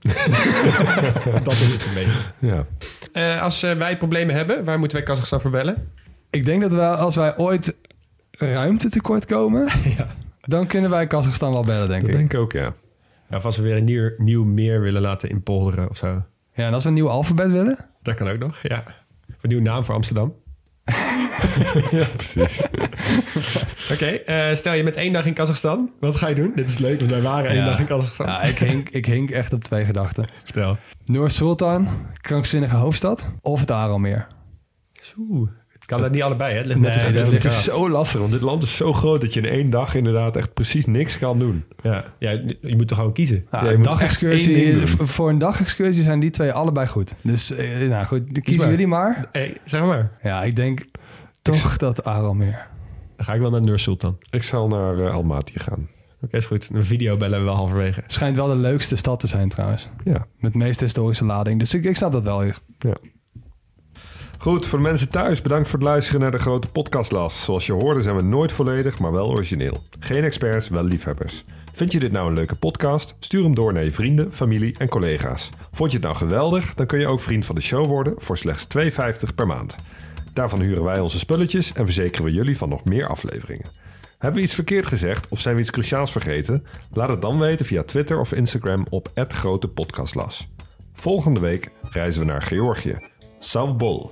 dat is het een beetje. Ja. Eh, als eh, wij problemen hebben, waar moeten wij Kazachstan voor bellen? Ik denk dat we, als wij ooit ruimte tekort komen, dan kunnen wij Kazachstan wel bellen, denk Dat ik. denk ik ook, ja. Ja, of als we weer een nieuw, nieuw meer willen laten inpolderen of zo. Ja, en als we een nieuw alfabet willen, Dat kan ook nog, ja. Een nieuwe naam voor Amsterdam. ja, precies. Oké, eh, stel je met één dag in Kazachstan. Wat ga je doen? Dit is leuk, want wij waren één Ja. dag in Kazachstan. Ja, ik hink, ik hink echt op twee gedachten. Vertel. Noord-Sultan, krankzinnige hoofdstad, of het Aralmeer. Oeh, het kan er niet allebei, hè? Het ligt net Nee, dat de Het is zo lastig, want dit land is zo groot dat je in één dag inderdaad echt precies niks kan doen. Ja, ja, je moet toch gewoon kiezen. Ja, een dagexcursie, voor een dagexcursie zijn die twee allebei goed. Dus eh, nou goed, kiezen jullie maar. Hey, zeg maar. Ja, ik denk toch dat Aralmeer. Dan ga ik wel naar Nur-Sultan. Oké, Ik zal naar uh, Almaty gaan. is goed. Een video bellen we wel halverwege. Het schijnt wel de leukste stad te zijn trouwens. Ja. Met de meeste historische lading. Dus ik, ik snap dat wel. hier. Goed, voor de mensen thuis, bedankt voor het luisteren naar de grote podcastlas. Zoals je hoorde zijn we nooit volledig, maar wel origineel. Geen experts, wel liefhebbers. Vind je dit nou een leuke podcast? Stuur hem door naar je vrienden, familie en collega's. Vond je het nou geweldig? Dan kun je ook vriend van de show worden voor slechts 2,50 per maand. Daarvan huren wij onze spulletjes en verzekeren we jullie van nog meer afleveringen. Hebben we iets verkeerd gezegd of zijn we iets cruciaals vergeten? Laat het dan weten via Twitter of Instagram op @grotepodcastlas. Volgende week reizen we naar Georgië. Savbol.